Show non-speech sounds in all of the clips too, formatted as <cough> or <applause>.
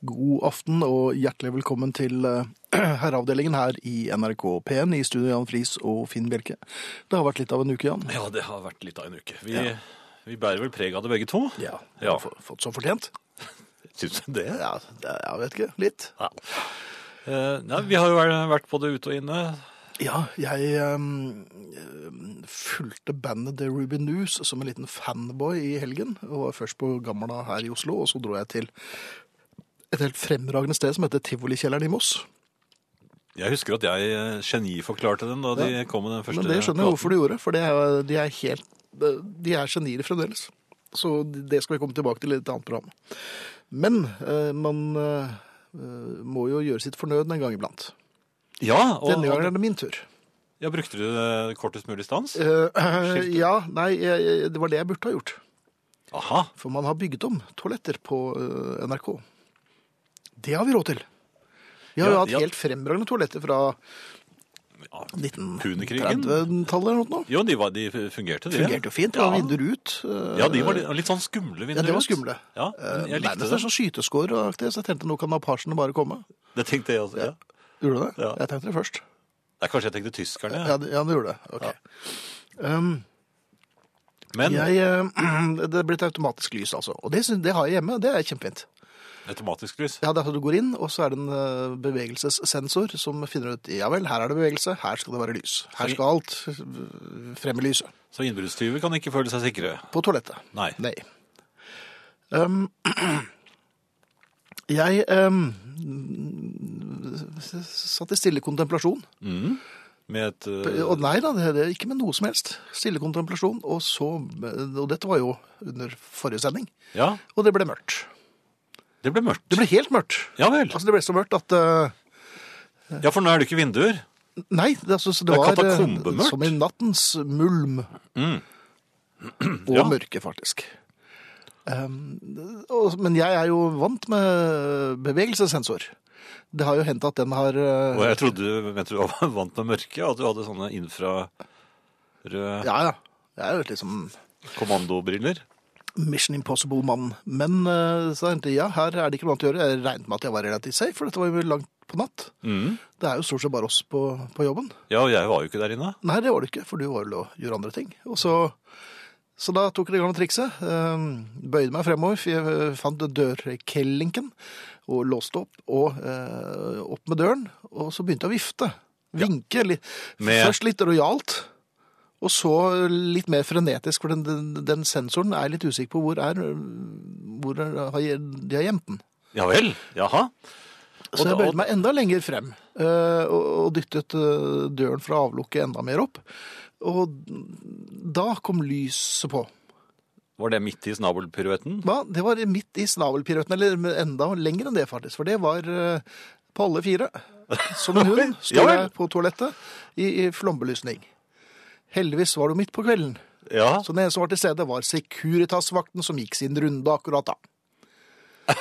God aften og hjertelig velkommen til eh, <clears throat> herreavdelingen her i NRK P1 i studio Jan Friis og Finn Bjelke. Det har vært litt av en uke, Jan. Ja, det har vært litt av en uke. Vi, Ja. vi bærer vel preg av det begge to. Ja, Ja. Har fått- som fortjent. <laughs> Syns du det? Ja, det, jeg vet ikke. Litt. Ja. Uh, nei, vi har jo vært- både ute og inne. Ja, jeg ehm, fulgte bandet The Ruby News som en liten fanboy i helgen. Og var først på Gamla her i Oslo, og så dro jeg til et helt fremragende sted som heter Tivolikjelleren i Moss. Jeg husker at jeg eh, geniforklarte dem da de Ja. kom med den første Men det skjønner jeg hvorfor de gjorde, for det er, de er helt De er genier fremdeles. Så det skal vi komme tilbake til i et annet program. Men eh, man eh, må jo gjøre sitt fornødne en gang iblant. Ja, og, Denne gangen er det min tur. ja, brukte du kortest mulig stans? Uh, <laughs> ja, nei, det var det jeg burde ha gjort. Aha. For man har bygget om toaletter på uh, NRK. Det har vi råd til. Vi har Ja, jo hatt ja. helt fremragende toaletter fra Ja, 1930-tallet eller noe. Jo, de, var, de fungerte, de. Fungerte jo fint. Det var Ja. vinduer ut. eh, Ja, de var litt, litt sånn skumle vinduer. Ja, vinduer. det var skumle. Ja, men jeg likte Nærmest det. en sånn skyteskåraktig, så jeg tenkte nå kan apasjene bare komme. Det tenkte jeg også. Ja. Gjorde du det? Ja. Jeg tenkte det først. Nei, kanskje jeg tenkte tyskerne. Ja, det, ja, det gjorde det. Ok. Um, Men jeg, eh, <clears throat> det ble et automatisk lys, altså. Og det, syns- det har jeg hjemme. Det er kjempefint. Automatisk lys. Ja, det er at Du går inn, og så er det en eh, bevegelsessensor som finner ut ja vel, her er det bevegelse, her skal det være lys. Her skal alt eh, frem i lyset. Så innbruddstyver kan ikke føle seg sikre. På toalettet. Nei. Nei. Um, <clears throat> jeg um, satt i stille kontemplasjon. Mm. Med et uh... Nei da, ikke med noe som helst. Stille kontemplasjon. Og, så, og dette var jo under forrige sending. Ja, Og det ble mørkt. Det ble mørkt. Det ble helt mørkt. Ja vel. Altså Det ble så mørkt at uh, Ja, for nå er det ikke vinduer. Nei, det, altså, så det, Det var eh, som i nattens mulm. Mm. Og Ja. mørke, faktisk. Um, og, men jeg er jo vant med bevegelsessensor. Det har jo hendt at den har uh, Og jeg trodde mente du <laughs> var vant med mørke, at du hadde sånne infrarøde Ja, ja. Jeg er jo liksom kommandobriller. Mission Impossible-mann. Men eh, så tenkte jeg ja, her er det ikke noe annet å gjøre. Jeg regnet med at jeg var relativt safe, for dette var jo langt på natt. Mm. Det er jo stort sett bare oss på, på jobben. Ja, og jeg var jo ikke der inne. Nei, det var det ikke, for du var vel og gjorde andre ting. Og så, så da tok jeg det gamle trikset. eh, Bøyde meg fremover, for jeg eh, fant dørkellinken og låste opp, og opp med døren. Og så begynte jeg å vifte. Vinke. Litt, Først litt rojalt, og så litt mer frenetisk, for den, den, sensoren er litt usikker på hvor er, hvor er, de har gjemt den. Ja vel. Jaha. Så jeg bøyde meg enda lenger frem eh, og, dyttet eh, døren fra avlukket enda mer opp. Og da kom lyset på. Var det midt i snabelpiruetten? Ja, Det var midt i snabelpiruetten, eller enda lenger enn det faktisk, for det var eh, på alle fire. <laughs> Som en hund Ja står jeg på toalettet i, i flombelysning. Heldigvis var det midt på kvelden, Ja. så den eneste som var til stede var Securitas-vakten som gikk sin runde akkurat da. <laughs>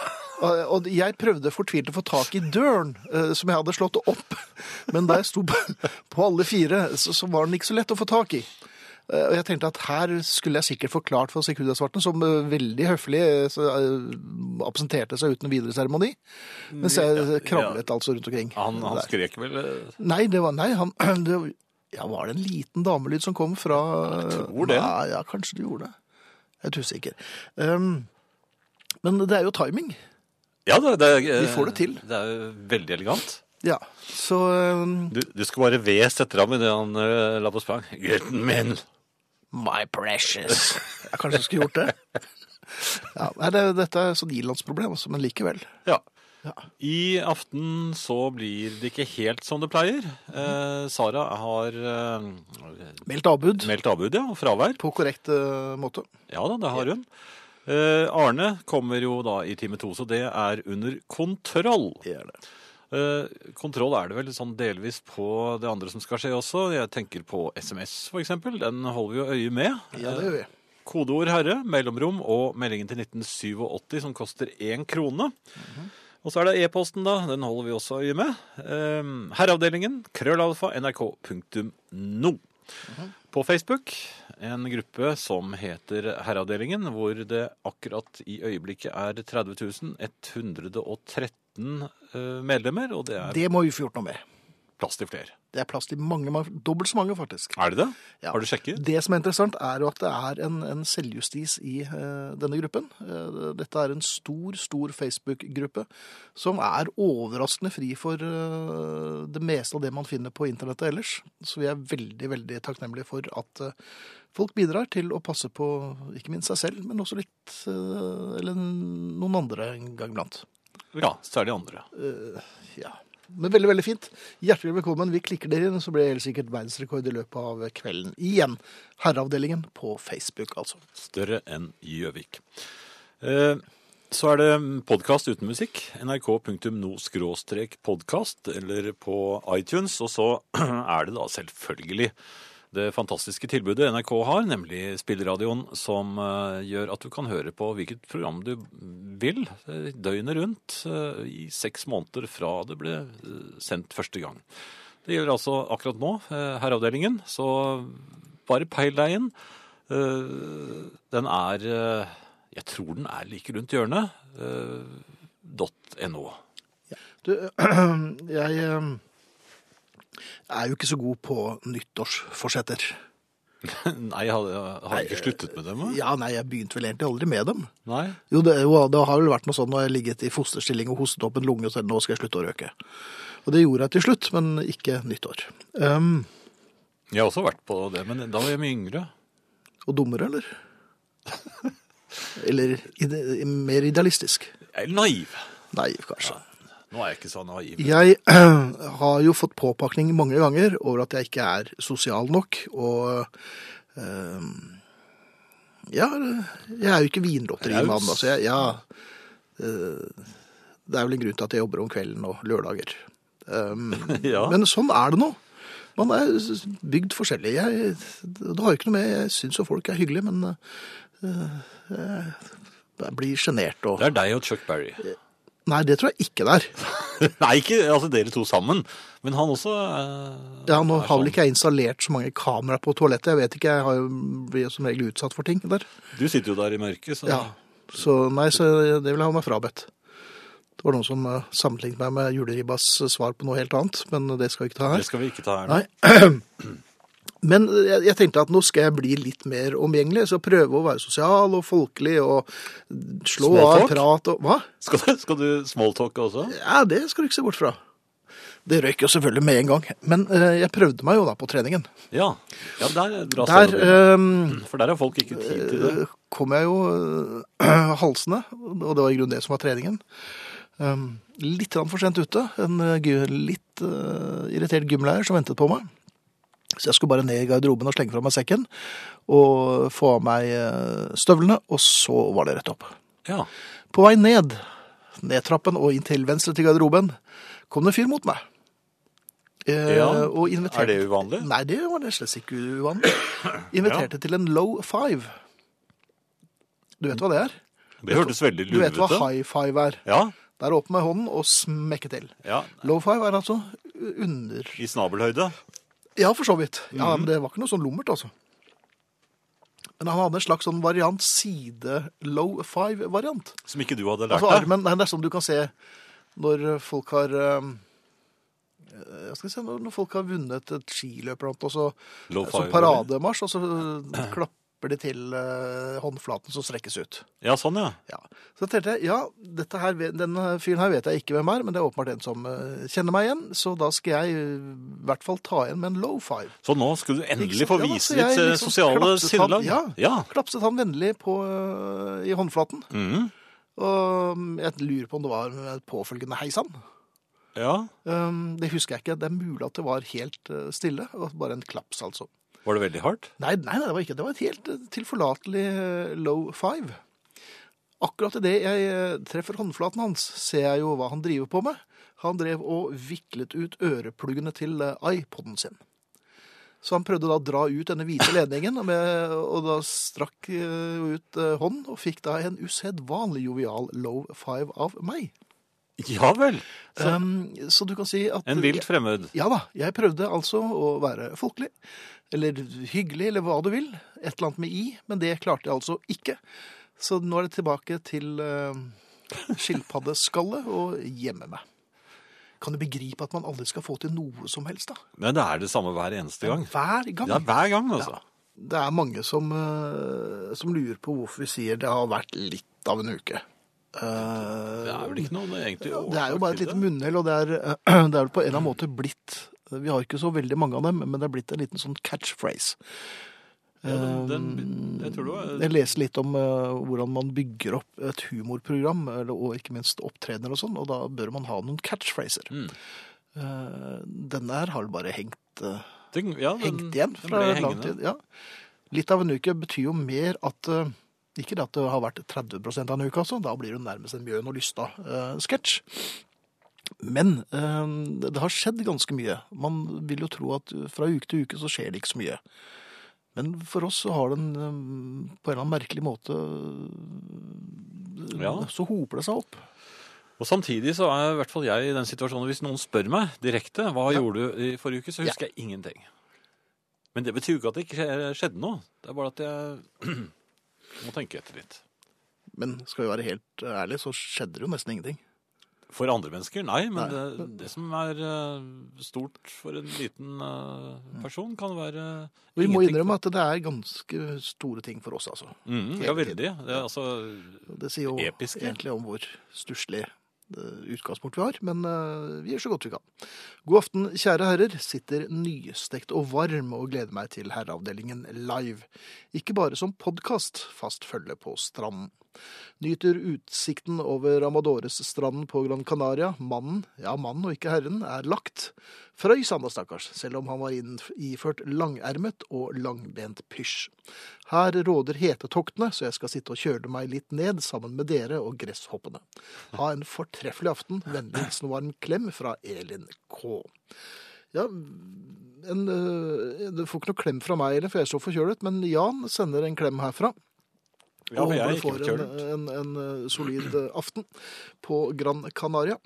Og jeg prøvde fortvilt å få tak i døren, eh, som jeg hadde slått opp. Men da jeg sto på på alle fire, så, så var den ikke så lett å få tak i. Eh, Og jeg tenkte at her skulle jeg sikkert forklart for Securitas-vakten, som eh, veldig høflig så, absenterte seg uten videre seremoni. Mens jeg kravlet altså rundt omkring. Han, han skrek vel Nei, det var Nei, han <clears throat> det, Ja, var det en liten damelyd som kom fra Jeg tror det. Ja, ja, kanskje det gjorde det. Jeg er usikker. Um, men det er jo timing. Ja, det, det, eh, Vi får det til. Det er jo veldig elegant. Ja, så um, Du, du skal bare hvese etter ham idet han uh, la på sprang. Gutten min! My precious. Jeg kanskje skulle gjort det. <laughs> Ja, det, dette er sånn ilandsproblem, altså, men likevel. Ja. I aften så blir det ikke helt som det pleier. Eh, Sara har eh, Meldt avbud meldt avbud, ja, og fravær. på korrekt uh, måte. Ja da, det har hun. Eh, Arne kommer jo da i time to, så det er under kontroll. Det er det. Eh, kontroll er det vel sånn delvis på det andre som skal skje også. Jeg tenker på SMS eksempel. Den holder vi jo øye med. Ja, det gjør vi. Kodeord herre, mellomrom og meldingen til 1987 som koster én krone. Og så er det e-posten, da. Den holder vi også øye med. Eh, herreavdelingen, krøllalfa, nrk.no. På Facebook, en gruppe som heter Herreavdelingen, hvor det akkurat i øyeblikket er 30 113 eh, medlemmer, og det er Det må vi få gjort noe med. plass til flere. Det er plass til mange, mange dobbelt så mange, faktisk. Er det det? Ja. Har du sjekket? Det som er interessant, er jo at det er en, en selvjustis i uh, denne gruppen. Uh, dette er en stor, stor Facebook-gruppe som er overraskende fri for uh, det meste av det man finner på internettet ellers. Så vi er veldig, veldig takknemlige for at folk bidrar til å passe på ikke minst seg selv, men også litt eller noen andre en gang iblant. Ja, særlig andre. Ja. Men veldig, veldig fint. Hjertelig velkommen. Vi klikker dere inn, så blir det helt sikkert verdensrekord i løpet av kvelden. Igjen. Herreavdelingen på Facebook, altså. Større enn Gjøvik. Eh, Så er det podkast uten musikk. nrk.no-podkast eller på iTunes. Og så <clears throat> er det da selvfølgelig det fantastiske tilbudet NRK har, nemlig spilleradioen, som eh, gjør at du kan høre på hvilket program du vil eh, døgnet rundt eh, i seks måneder fra det ble sendt første gang. Det gjelder altså akkurat nå, herreavdelingen, så bare peil deg inn. Den er Jeg tror den er like rundt hjørnet. .no. Ja. Du, <clears throat> jeg er jo ikke så god på nyttårsforsetter. <laughs> Nei, jeg har, jeg har ikke sluttet med dem. Ja, nei, jeg begynte vel egentlig aldri med dem. Nei. Jo, det, jo, det har vel vært noe sånn når jeg har ligget i fosterstilling og hostet opp en lunge og sagt nå skal jeg slutte å røke. Og det gjorde jeg til slutt, men ikke nyttår. Um, Jeg har også vært på det, men da var jeg mye yngre. og dummere, eller? Eller ide, mer idealistisk? Jeg naiv. Naiv, kanskje. Nå er jeg ikke så naiv. Jeg <clears throat> har jo fått påpakning mange ganger over at jeg ikke er sosial nok, og eh, Ja, jeg er jo ikke vinlotterimann, altså. Jeg, ja, eh, det er vel en grunn til at jeg jobber om kvelden og lørdager. Um, <laughs> Ja. Men sånn er det nå. Man er bygd forskjellig. Jeg, det har jo ikke noe med Jeg syns jo folk er hyggelige, men eh, jeg blir sjenert og Det er deg og Chuck Berry. Nei, det tror jeg ikke det er. <laughs> Nei, ikke altså dere to sammen, men han også eh, Ja, nå har vel sånn. ikke jeg installert så mange kameraer på toalettet. Jeg vet ikke, jeg har jo blir som regel utsatt for ting der. Du sitter jo der i mørket, så Ja, så nei, så det vil jeg ha meg frabedt. Det var noen som eh, sammenlignet meg med juleribbas svar på noe helt annet, men det skal vi ikke ta her. det skal vi ikke ta her nå. Nei. <clears throat> Men jeg, tenkte at nå skal jeg bli litt mer omgjengelig, så prøve å være sosial og folkelig og slå av prat og Hva? Skal, du- skal du smalltalke også? Ja, det skal du ikke se bort fra. Det røyk jo selvfølgelig med en gang, men eh, jeg prøvde meg jo da på treningen. Ja. ja der er bra Der eh, For der har folk ikke tid til det. Eh, kom jeg jo eh, <clears throat> halsende, og det var i grunnen det som var treningen. Um, litt for sent ute. En litt uh, irritert gymlærer som ventet på meg. Så jeg skulle bare ned i garderoben og slenge fra meg sekken og få av meg eh, støvlene, og så var det rett opp. Ja. På vei ned, ned trappen og inn til venstre til garderoben, kom det en fyr mot meg. Eh, Ja, og Er det uvanlig? Nei, det var det slett ikke uvanlig. <clears throat> Inviterte til en low five. Du vet hva det er? Det hørtes veldig Du vet hva high five er? Ja, Der opp med hånden og smekke til. ja. Low five er altså under I snabelhøyde. Ja, for så vidt. Ja, Mhm. Men det var ikke noe sånn lummert, altså. Men han hadde en slags sånn variant, side-low five-variant. Som ikke du hadde lært Altså armen, nei, det er som du kan se når folk har jeg skal se, når folk har vunnet et skiløp og så Low parademarsj, og så <clears throat> klapper de til eh, håndflaten som strekkes ut. Ja, sånn, ja. Ja. Så tenkte jeg, ja, dette her, denne fyren her vet jeg ikke hvem er, men det er åpenbart en som eh, kjenner meg igjen, så da skal jeg eh, i hvert fall ta igjen med en low five. Så nå skulle du Ikke endelig sant? få Ja, da, vise jeg ditt eh, liksom sosiale klapset han- sinnelag. ja. Klapset han vennlig på, eh, i håndflaten, Mhm. og mm, jeg lurer på om det var med et påfølgende heisann. ja. Um, det husker jeg ikke. Det er mulig at det var helt eh, stille, og bare en klaps, altså. Var det veldig hardt? Nei, nei, nei, det var ikke. Det var et helt eh, tilforlatelig eh, low five. Akkurat idet jeg eh, treffer håndflaten hans, ser jeg jo hva han driver på med. Han drev og viklet ut ørepluggene til iPoden sin. Så han prøvde da å dra ut denne hvite ledningen, og med, og da strakk ut hånden, og fikk da en usedvanlig jovial low five av meg. Ja vel. Så, Um, så du kan si at en vilt fremmed. Ja da, jeg prøvde altså å være folkelig, eller hyggelig, eller hva du vil. Et eller annet med i, men det klarte jeg altså ikke. Så nå er det tilbake til uh, skilpaddeskallet og gjemme meg. Kan du begripe at man aldri skal få til noe som helst, da? Men det er det samme hver eneste gang. Hver gang. Ja, hver gang, altså. Det er mange som, uh, som lurer på hvorfor vi sier det har vært litt av en uke. Eh, Det er vel ikke noe egentlig det er jo bare et lite munnhell, og det er, <clears throat> det er vel på en eller annen måte blitt Vi har ikke så veldig mange av dem, men det er blitt en liten sånn catchphrase. Ja, den, den, jeg tror det var Jeg leser litt om eh, hvordan man bygger opp et humorprogram, eller, og ikke minst opptredener og sånn, og da bør man ha noen catchphraser. Mm. Eh, denne her har bare hengt, eh, den, ja, den, hengt igjen fra lang tid. Ja. Litt av en uke betyr jo mer at eh, ikke det at det har vært 30 av en uke, altså. Da blir det nærmest en Bjørn og Lysta-sketsj. Men eh, det har skjedd ganske mye. Man vil jo tro at fra uke til uke så skjer det ikke så mye. Men for oss så har den eh, på en eller annen merkelig måte eh, Ja. Så hoper det seg opp. Og samtidig så er i hvert fall jeg i den situasjonen hvis noen spør meg direkte hva Ja. gjorde du i forrige uke, så husker jeg ingenting. Men det betyr jo ikke at det ikke skjedde noe. Det er bare at jeg må tenke etter litt. Men skal vi være helt ærlige, så skjedde det jo nesten ingenting. For andre mennesker, nei. Men Nei. Det, det som er eh, stort for en liten eh, person, kan være Vi må innrømme at det er ganske store ting for oss, altså. Mm, ja, veldig. Det er, altså, Det sier jo Episke. egentlig om hvor stusslig utgangspunkt vi har, men eh, vi gjør så godt vi kan. God aften, kjære herrer. Sitter nystekt og varm og gleder meg til Herreavdelingen live. Ikke bare som podkast, fast følge på stranden. Nyter utsikten over Amadores-stranden på Gran Canaria. Mannen, ja mannen og ikke herren, er lagt. Frøys han da, stakkars, selv om han var iført langermet og langbent pysj. Her råder hetetoktene, så jeg skal sitte og kjøle meg litt ned sammen med dere og gresshoppene. Ha en fortreffelig aften. Vennlig hilsen og varm klem fra Elin K. Ja, en, øh, du får ikke noe klem fra meg, eller, for jeg er så forkjølet, men Jan sender en klem herfra. Ja, og håper er du får en, en, en, øh, solid øh, aften på Gran Canaria.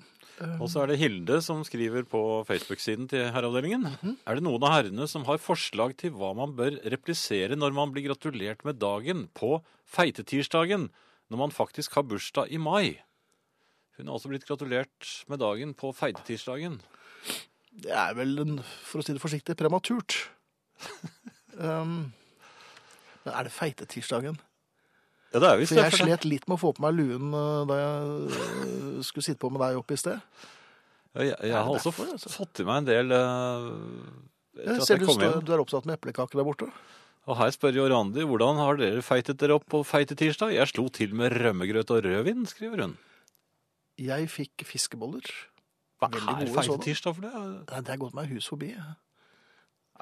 Og så er det Hilde som skriver på Facebook-siden til Herreavdelingen. Er det noen av herrene som har forslag til hva man bør replisere når man blir gratulert med dagen på feitetirsdagen, når man faktisk har bursdag i mai? Hun har altså blitt gratulert med dagen på feitetirsdagen. Det er vel, en, for å si det forsiktig, prematurt. <laughs> um, men er det feitetirsdagen? Ja, det er visst For jeg slet litt med å få på meg luen øh, da jeg øh, skulle sitte på med deg oppe i sted. Ja, jeg, jeg har også derfor, altså? fått i meg en del eh, etter Jeg at ser jeg du, kom står, hjem. du er opptatt med eplekaker der borte. Og her spør jo Randi hvordan har dere feitet dere opp på feitetirsdag? Jeg slo til med rømmegrøt og rødvin, skriver hun. Jeg fikk fiskeboller. Hva Veldig er gode sånne. feitetirsdag for det? Nei, Det er gått meg hus forbi.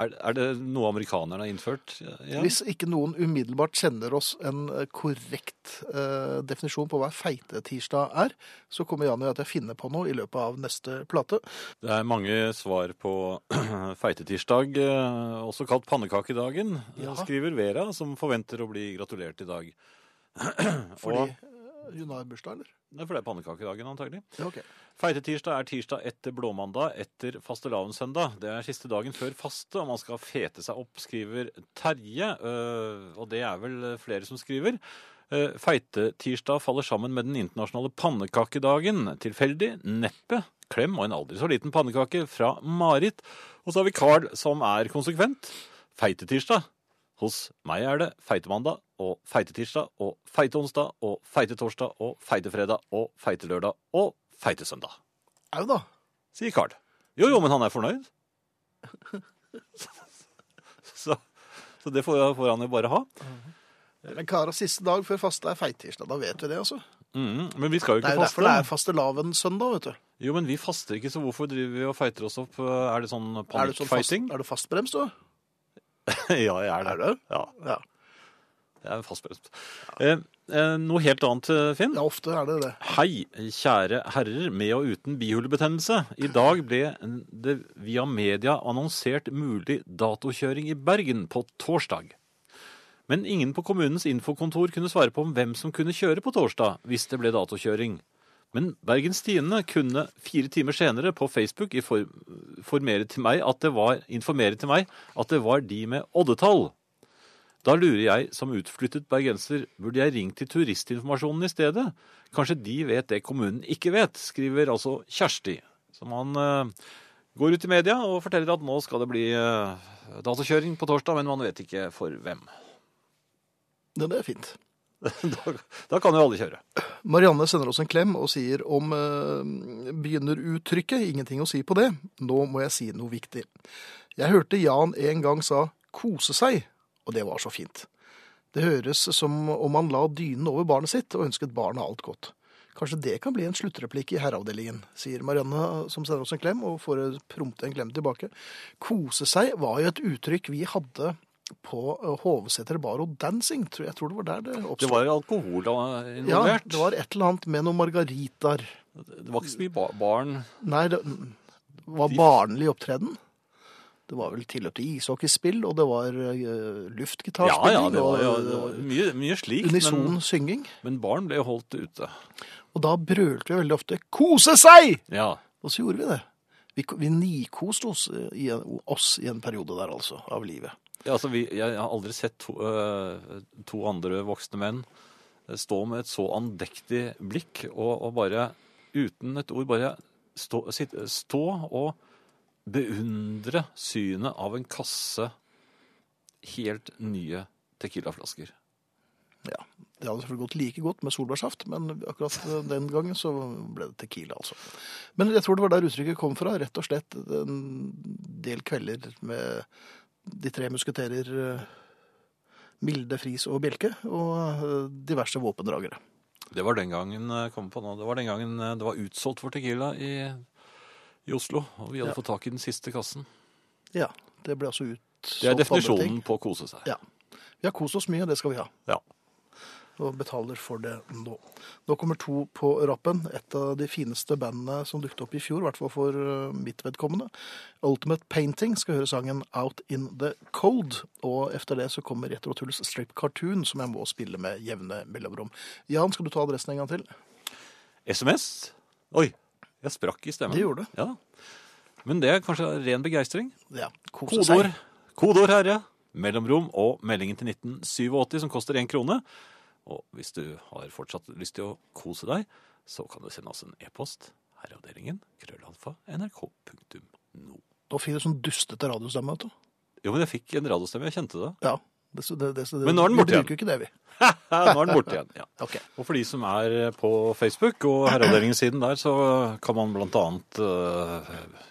Er, er det noe amerikanerne har innført? Ja. Hvis ikke noen umiddelbart kjenner oss en eh, korrekt eh, definisjon på hva feitetirsdag er, så kommer Jan og jeg til å finne på noe i løpet av neste plate. Det er mange svar på <clears throat> feitetirsdag, eh, også kalt pannekakedagen, Ja. skriver Vera, som forventer å bli gratulert i dag. <clears throat> Fordi Og, eh, hun har bursdag, eller? Nei, for det er pannekakedagen, antagelig. Okay. Feitetirsdag er tirsdag etter blåmandag, etter fastelavnssøndag. Det er siste dagen før faste, og man skal fete seg opp, skriver Terje. øh, Og det er vel flere som skriver. Eh, Feitetirsdag faller sammen med den internasjonale pannekakedagen. Tilfeldig? Neppe. Klem og en aldri så liten pannekake fra Marit. Og så har vi Carl, som er konsekvent. Feitetirsdag. Hos meg er det feitemandag og feitetirsdag og feiteonsdag og feitetorsdag og feitefredag og feitelørdag og feitesøndag, Au da. sier Carl. Jo, jo, men han er fornøyd. <laughs> Så, så det får, får han jo bare ha. Men karer, siste dag før faste er feittirsdag. Da vet vi det, altså. Mm, men vi skal jo ikke faste. Det er jo jo derfor det er faste. fastelavnssøndag, vet du. Jo, men vi faster ikke, så hvorfor driver vi og feiter oss opp? Er det sånn Er du, sånn fast, panikkfighting? er du fastbremst, du? <laughs> ja, jeg er det. Er du? Ja, Ja. jeg er fastbremst. Eh, eh, noe helt annet, eh, Finn. ja, ofte er det det. Hei, kjære herrer med og uten bihulebetennelse. I dag ble det via media annonsert mulig datokjøring i Bergen på torsdag. Men ingen på kommunens infokontor kunne svare på om hvem som kunne kjøre på torsdag hvis det ble datokjøring. Men Bergens Tidende kunne fire timer senere på Facebook informere til meg at det var, meg at det var de med oddetall. Da lurer jeg, som utflyttet bergenser, burde jeg ringt til turistinformasjonen i stedet? Kanskje de vet det kommunen ikke vet, skriver altså Kjersti. Som han uh, går ut i media og forteller at nå skal det bli uh, datakjøring på torsdag, men man vet ikke for hvem. Det er fint. <laughs> da, da kan jo alle kjøre. Marianne sender oss en klem og sier om eh, begynneruttrykket, ingenting å si på det. Nå må jeg si noe viktig. Jeg hørte Jan en gang sa kose seg, og det var så fint. Det høres som om han la dynen over barnet sitt og ønsket barnet alt godt. Kanskje det kan bli en sluttreplikk i herreavdelingen, sier Marianne som sender oss en klem, og får prompte en klem tilbake. Kose seg var jo et uttrykk vi hadde på eh, Hovseter bar og dancing, jeg. tror det var der det oppstod. Det var alkohol da Ja, involvert. det var et eller annet med noen margaritaer. det var ikke så mye bar barn. Nei, det var barnlig opptreden. Det var vel tilløp til ishockeyspill, og det var uh, luftgitarspilling ja, det var, ja, det var mye, mye slikt. unison Men, synging. men barn ble holdt ute. Og da brølte vi veldig ofte 'kose seg'! Ja. Og så gjorde vi det. Vi, vi nikoste oss i, oss i en periode der, altså, av livet. Ja, altså, vi, jeg har aldri sett to, uh, to andre voksne menn stå med et så andektig blikk og, og bare uten et ord bare stå, sitt, stå og beundre synet av en kasse helt nye tequilaflasker. Ja, Det hadde selvfølgelig gått like godt med solbærsaft, men akkurat den gangen så ble det tequila, altså. Men jeg tror det var der uttrykket kom fra. Rett og slett en del kvelder med de tre musketerer eh, Milde, Friis og Bjelke, og eh, diverse våpendragere. Det var den gangen eh, kom på nå, det var den gangen det var utsolgt for tequila i, i Oslo, og vi hadde Ja. fått tak i den siste kassen. Ja, det ble altså utsolgt. Det er definisjonen på å kose seg. Ja. Vi har kost oss mye, og det skal vi ha. Ja. Og betaler for det nå. Nå kommer to på rappen. Et av de fineste bandene som dukket opp i fjor, i hvert fall for eh, mitt vedkommende. Ultimate Painting skal høre sangen Out in the Cold. Og etter det så kommer Retro Tulls Strip Cartoon, som jeg må spille med jevne mellomrom. Jan, skal du ta adressen en gang til? SMS? Oi, jeg sprakk i stemmen. Det gjorde du. Ja. Men det er kanskje ren begeistring. Ja, kodeord herre, mellomrom og meldingen til 1987 som koster én krone. Og hvis du har fortsatt lyst til å kose deg, så kan du sende oss en e-post. Herreavdelingen, krøllalfa, nrk.no. Nå fikk du sånn dustete radiostemme, vet du. Jo, men jeg fikk en radiostemme, jeg kjente det. Ja. Det, det, det, det, Men nå er den borte Vi igjen. bruker jo ikke det, vi. <laughs> Nå er den borte igjen. Ja. Okay. Og for de som er på Facebook og Herreavdelingen-siden der, så kan man blant annet øh,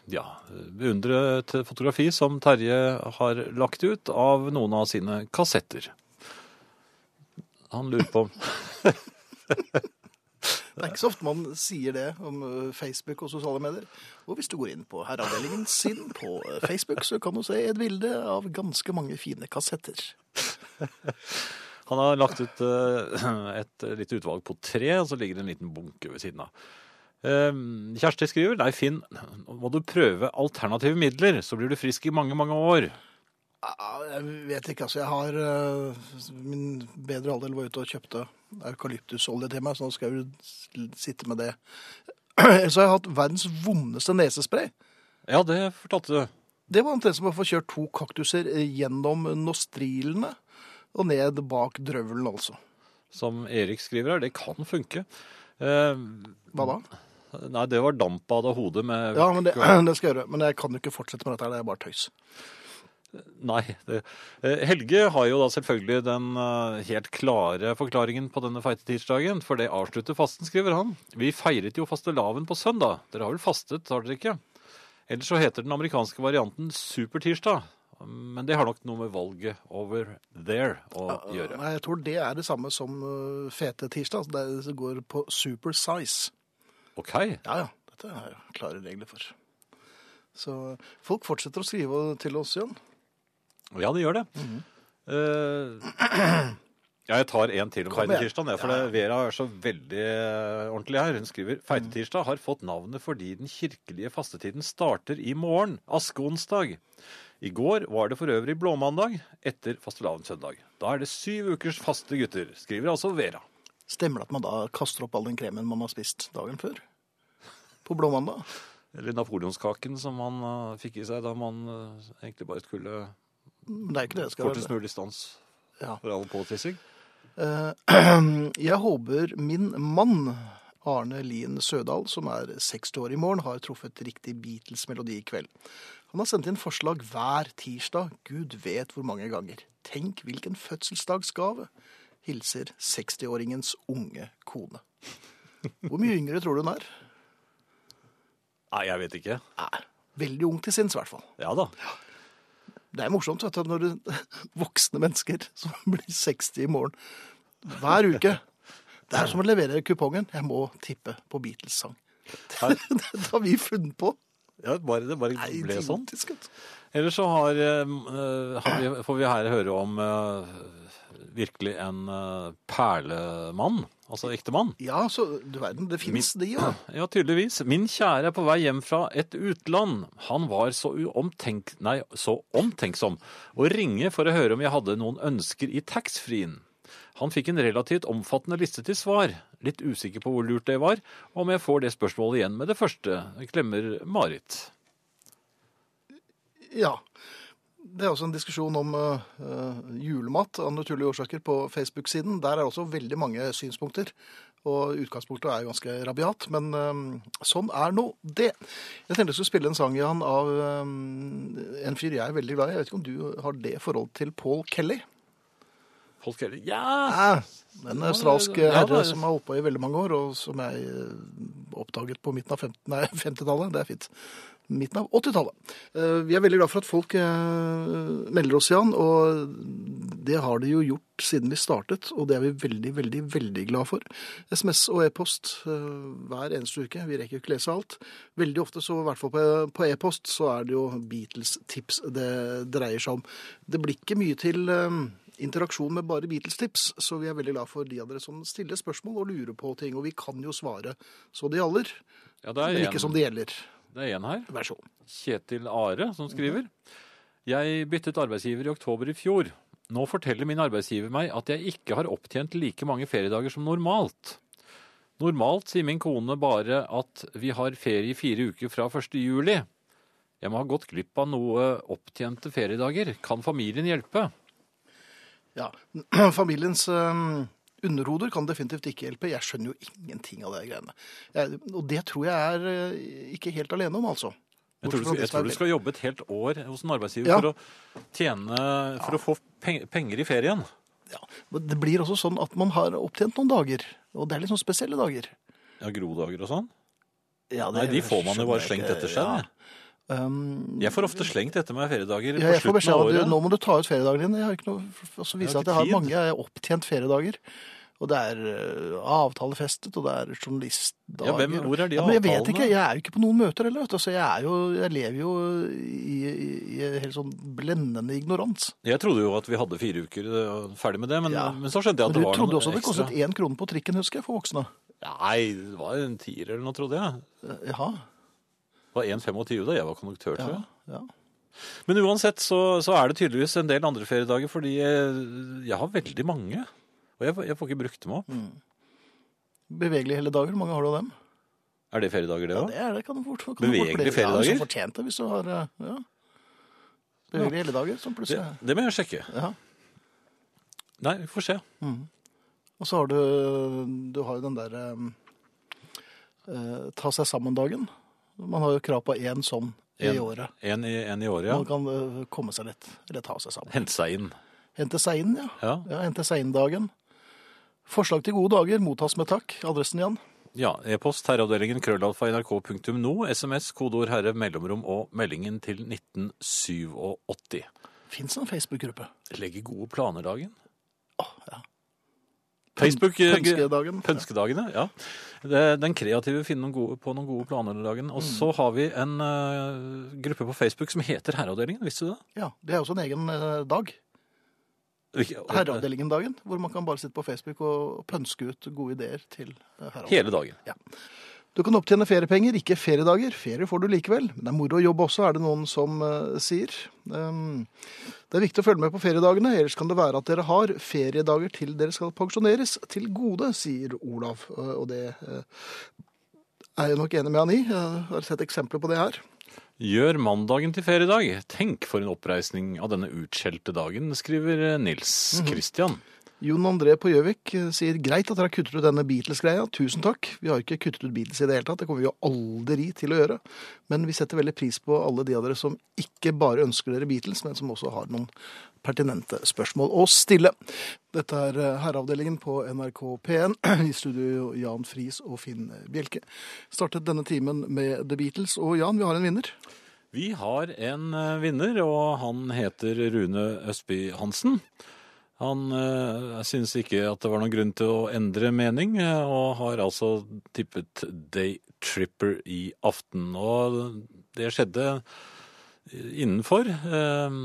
ja, beundre et fotografi som Terje har lagt ut av noen av sine kassetter. Han lurer på <laughs> Det er ikke så ofte man sier det om Facebook og sosiale medier. Og hvis du går inn på Herreavdelingen sin på Facebook, så kan du se et bilde av ganske mange fine kassetter. <laughs> Han har lagt ut et lite utvalg på tre, og så ligger det en liten bunke ved siden av. Kjersti skriver Nei, Finn, må du prøve alternative midler, så blir du frisk i mange, mange år. Jeg vet ikke, altså. Jeg har eh, Min bedre halvdel var ute og kjøpte eukalyptusolje til meg, så nå skal jeg jo sitte med det. <clears throat> Ellers har jeg hatt verdens vondeste nesespray. Ja, det fortalte du. Det var omtrent som å få kjørt to kaktuser eh, gjennom nostrilene og ned bak drøvelen, altså. som Erik skriver her, det kan funke. Eh, Hva da? nei, det var dampbad av hodet med Ja, men det, <clears throat> det skal jeg gjøre. Men jeg kan jo ikke fortsette med dette, her, det er bare tøys. Nei. Det, eh, Helge har jo da selvfølgelig den eh, helt klare forklaringen på denne feitetirsdagen, for det avslutter fasten, skriver han. Vi feiret jo fastelavn på søndag. Dere har vel fastet, har dere ikke? Ellers så heter den amerikanske varianten supertirsdag. Men det har nok noe med valget over there å gjøre. Nei, jeg tror det er det samme som uh, fete tirsdag. Det går på super size. OK. Ja, ja. Dette er jeg klare regler for. Så folk fortsetter å skrive til oss, Jan. Ja, det gjør det. Eh, ja, jeg tar en til om feitetirsdag, for det, Vera er så veldig eh, ordentlig her. Hun skriver feitetirsdag har fått navnet fordi den kirkelige fastetiden starter i morgen, askeonsdag. I går var det for øvrig blåmandag etter fastelavnssøndag. Da er det syv ukers faste gutter, skriver altså Vera. Stemmer det at man da kaster opp all den kremen man har spist dagen før? På blåmandag? Eller napoleonskaken som man eh, fikk i seg da man egentlig bare skulle Men det er jo ikke det jeg skal kortest mulig stans Ja. for all påtissing. Eh, <clears throat> Jeg håper min mann, Arne Lien Sødal, som er 60 år i morgen, har truffet riktig Beatles-melodi i kveld. Han har sendt inn forslag hver tirsdag, gud vet hvor mange ganger. Tenk hvilken fødselsdagsgave. Hilser 60-åringens unge kone. Hvor mye yngre tror du hun er? Nei, jeg vet ikke. Nei, veldig ung til sinns, i hvert fall. Ja da. Det er morsomt vet du, når det <laughs> voksne mennesker som <laughs> blir 60 i morgen hver uke. Det er som å levere kupongen. Jeg må tippe på Beatles-sang. <laughs> Det har vi funnet på. Ja, bare, det bare Nei, ble sånn. Ellers så har, eh, har vi, får vi her høre om eh, virkelig en eh, perlemann, altså ektemann. Ja, så du verden, det fins de, ja. <clears throat> Ja, tydeligvis. Min kjære er på vei hjem fra et utland. Han var så, uomtenk, nei, så omtenksom å ringe for å høre om jeg hadde noen ønsker i taxfree-en. Han fikk en relativt omfattende liste til svar. Litt usikker på hvor lurt det var, og om jeg får det spørsmålet igjen med det første. Klemmer Marit. Ja. Det er også en diskusjon om eh, julemat av naturlige årsaker på Facebook-siden. Der er også veldig mange synspunkter. Og utgangspunktet er ganske rabiat, men eh, sånn er nå det. Jeg tenkte jeg skulle spille en sang, Jan, av um, en fyr jeg er veldig glad i. Jeg vet ikke om du har det forhold til Paul Kelly? Folk heller ja! En australsk herre er- som har holdt på i veldig mange år, og som jeg eh, oppdaget på midten av 50 nei, <laughs> 50-tallet. Det er fint. Midten av 80-tallet. Eh, Vi er veldig glad for at folk eh, melder oss, Jan, og det har de jo gjort siden vi startet, og det er vi veldig, veldig, veldig glad for. SMS og e-post hver eneste uke. Vi rekker jo ikke lese alt. Veldig ofte, så i hvert fall på- e-post, så er det jo Beatles-tips det dreier seg om. Det blir ikke mye til interaksjon med bare Beatles-tips, så vi er veldig glad for de av dere som stiller spørsmål og lurer på ting, og vi kan jo svare så det gjaller, ja det, men er ikke en, som det gjelder. det er en her. Vær så god. Kjetil Are som skriver. Jeg byttet arbeidsgiver i oktober i fjor. Nå forteller min arbeidsgiver meg at jeg ikke har opptjent like mange feriedager som normalt. Normalt sier min kone bare at vi har ferie i fire uker fra 1. juli. Jeg må ha gått glipp av noe opptjente feriedager. Kan familien hjelpe? Ja, <clears throat> familiens um, underhoder kan definitivt ikke hjelpe. Jeg skjønner jo ingenting av det greiene. Jeg, og det tror jeg er eh, ikke helt alene om, altså. Jeg tror, du, jeg tror du skal jobbe et helt år hos en arbeidsgiver Ja. for å tjene For å få penger i ferien. Ja, men det blir også sånn at man har opptjent noen dager, og det er litt sånn spesielle dager. Ja, Grodager og sånn. Ja, Nei, de får man jo bare slengt etter seg. Ja. Um, Jeg får ofte slengt etter meg feriedager ja, jeg på får beskjed om at nå må du ta ut feriedagene dine. Jeg har ikke noe, og så viser Jeg at jeg har tid. mange jeg har opptjent feriedager. Og det er uh, avtalefestet, og det er journalistdager. Ja, hvem- hvor er de ja, men Jeg vet ikke, jeg er jo ikke på noen møter heller. vet du. Så jeg, er jo, jeg lever jo i, i, helt sånn blendende ignorans. Jeg trodde jo at vi hadde fire uker ferdig med det, men, Ja. men så skjønte jeg at det du trodde noe også det kostet én krone på trikken, husker jeg, for voksne. Nei, det var en tier eller noe, trodde jeg. Ja. Jaha. Det var 1,25 da jeg var konduktør, tror jeg. ja. Men uansett så, så er det tydeligvis en del andre feriedager, fordi jeg, jeg har veldig mange. Og jeg, jeg får ikke brukt dem opp. Bevegelige hele dager, hvor mange har du av dem? Er det feriedager, det Ja, det er det. Kan du fort, kan du Bevegelige fort feriedager? Ja, fortjent det hvis du har eh, ja. Bevegelige hele dager, som det, plutselig det må jeg sjekke. ja. Nei, vi får se. Og så har du Du har jo den der eh, eh, ta seg sammen-dagen. Man har jo krav på én sånn i året. En i, en i året, ja. Man kan eh, komme seg litt, eller ta seg sammen. Hente seg inn. Hente seg inn, ja. Ja. ja hente seg inn-dagen. Forslag til gode dager mottas med takk. Adressen, igjen? Ja, e-post herreavdelingen krøllalfa nrk.no, SMS, kodeord herre, mellomrom og meldingen til 1987. Fins en Facebook-gruppe? Legger gode planer-dagen. Oh, ja. Facebook Pønskedagen. Pønskedagen. Pønskedagene, ja. Det, den kreative finner noen gode, på noen gode planer-dagen. Og så har vi en uh, gruppe på Facebook som heter Herreavdelingen, visste du det? Ja, Det er også en egen uh, dag. Herreavdelingen-dagen. Hvor man kan bare sitte på Facebook og pønske ut gode ideer til eh, herreavdelingen. Hele dagen. Du kan opptjene feriepenger, ikke feriedager. Ferie får du likevel. Men det er moro å jobbe også, er det noen som uh, sier. Um, det er viktig å følge med på feriedagene, ellers kan det være at dere har feriedager til dere skal pensjoneres til gode, sier Olav. Uh, Og det uh, er jeg nok enig med han i. Jeg har sett eksempler på det her. Gjør mandagen til feriedag. Tenk for en oppreisning av denne utskjelte dagen, skriver Nils Christian. Jon André på Gjøvik eh, sier greit at dere har kuttet ut denne Beatles-greia. Tusen takk. Vi har ikke kuttet ut Beatles i det hele tatt. Det kommer vi jo aldri til å gjøre. Men vi setter veldig pris på alle de av dere som ikke bare ønsker dere Beatles, men som også har noen pertinente spørsmål å stille. Dette er eh, Herreavdelingen på NRK P1. <clears throat> I studio Jan Friis og Finn Bjelke. Startet denne timen med The Beatles. Og Jan, vi har en vinner. Vi har en eh, vinner, og han heter Rune Østby Hansen. Han øh, synes ikke at det var noen grunn til å endre mening, eh, og har altså tippet Day Tripper i aften. Og det skjedde innenfor øh,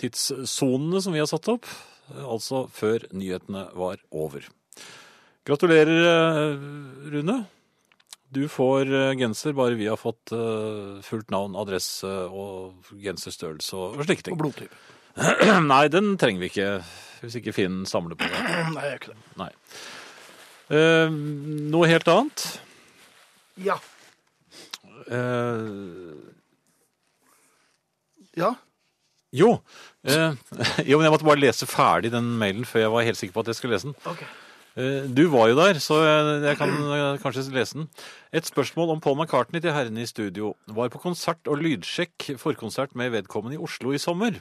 tidssonene som vi har satt opp, altså før nyhetene var over. Gratulerer, Rune. Du får genser bare vi har fått fullt navn, adresse og genserstørrelse og slike ting. Og blodtype. <clears throat> Nei, den trenger vi ikke, hvis ikke Finn samler på det. <clears throat> Nei, jeg gjør ikke det. Nei. Eh, noe helt annet. Ja. Eh, Ja. jo. Eh, <laughs> jo, men jeg måtte bare lese ferdig den mailen før jeg var helt sikker på at jeg skulle lese den. Ok. Eh, Du var jo der, så jeg kan eh, kanskje lese den. Et spørsmål om Paul McCartney til herrene i studio. Var på konsert og lydsjekk forkonsert med vedkommende i Oslo i sommer.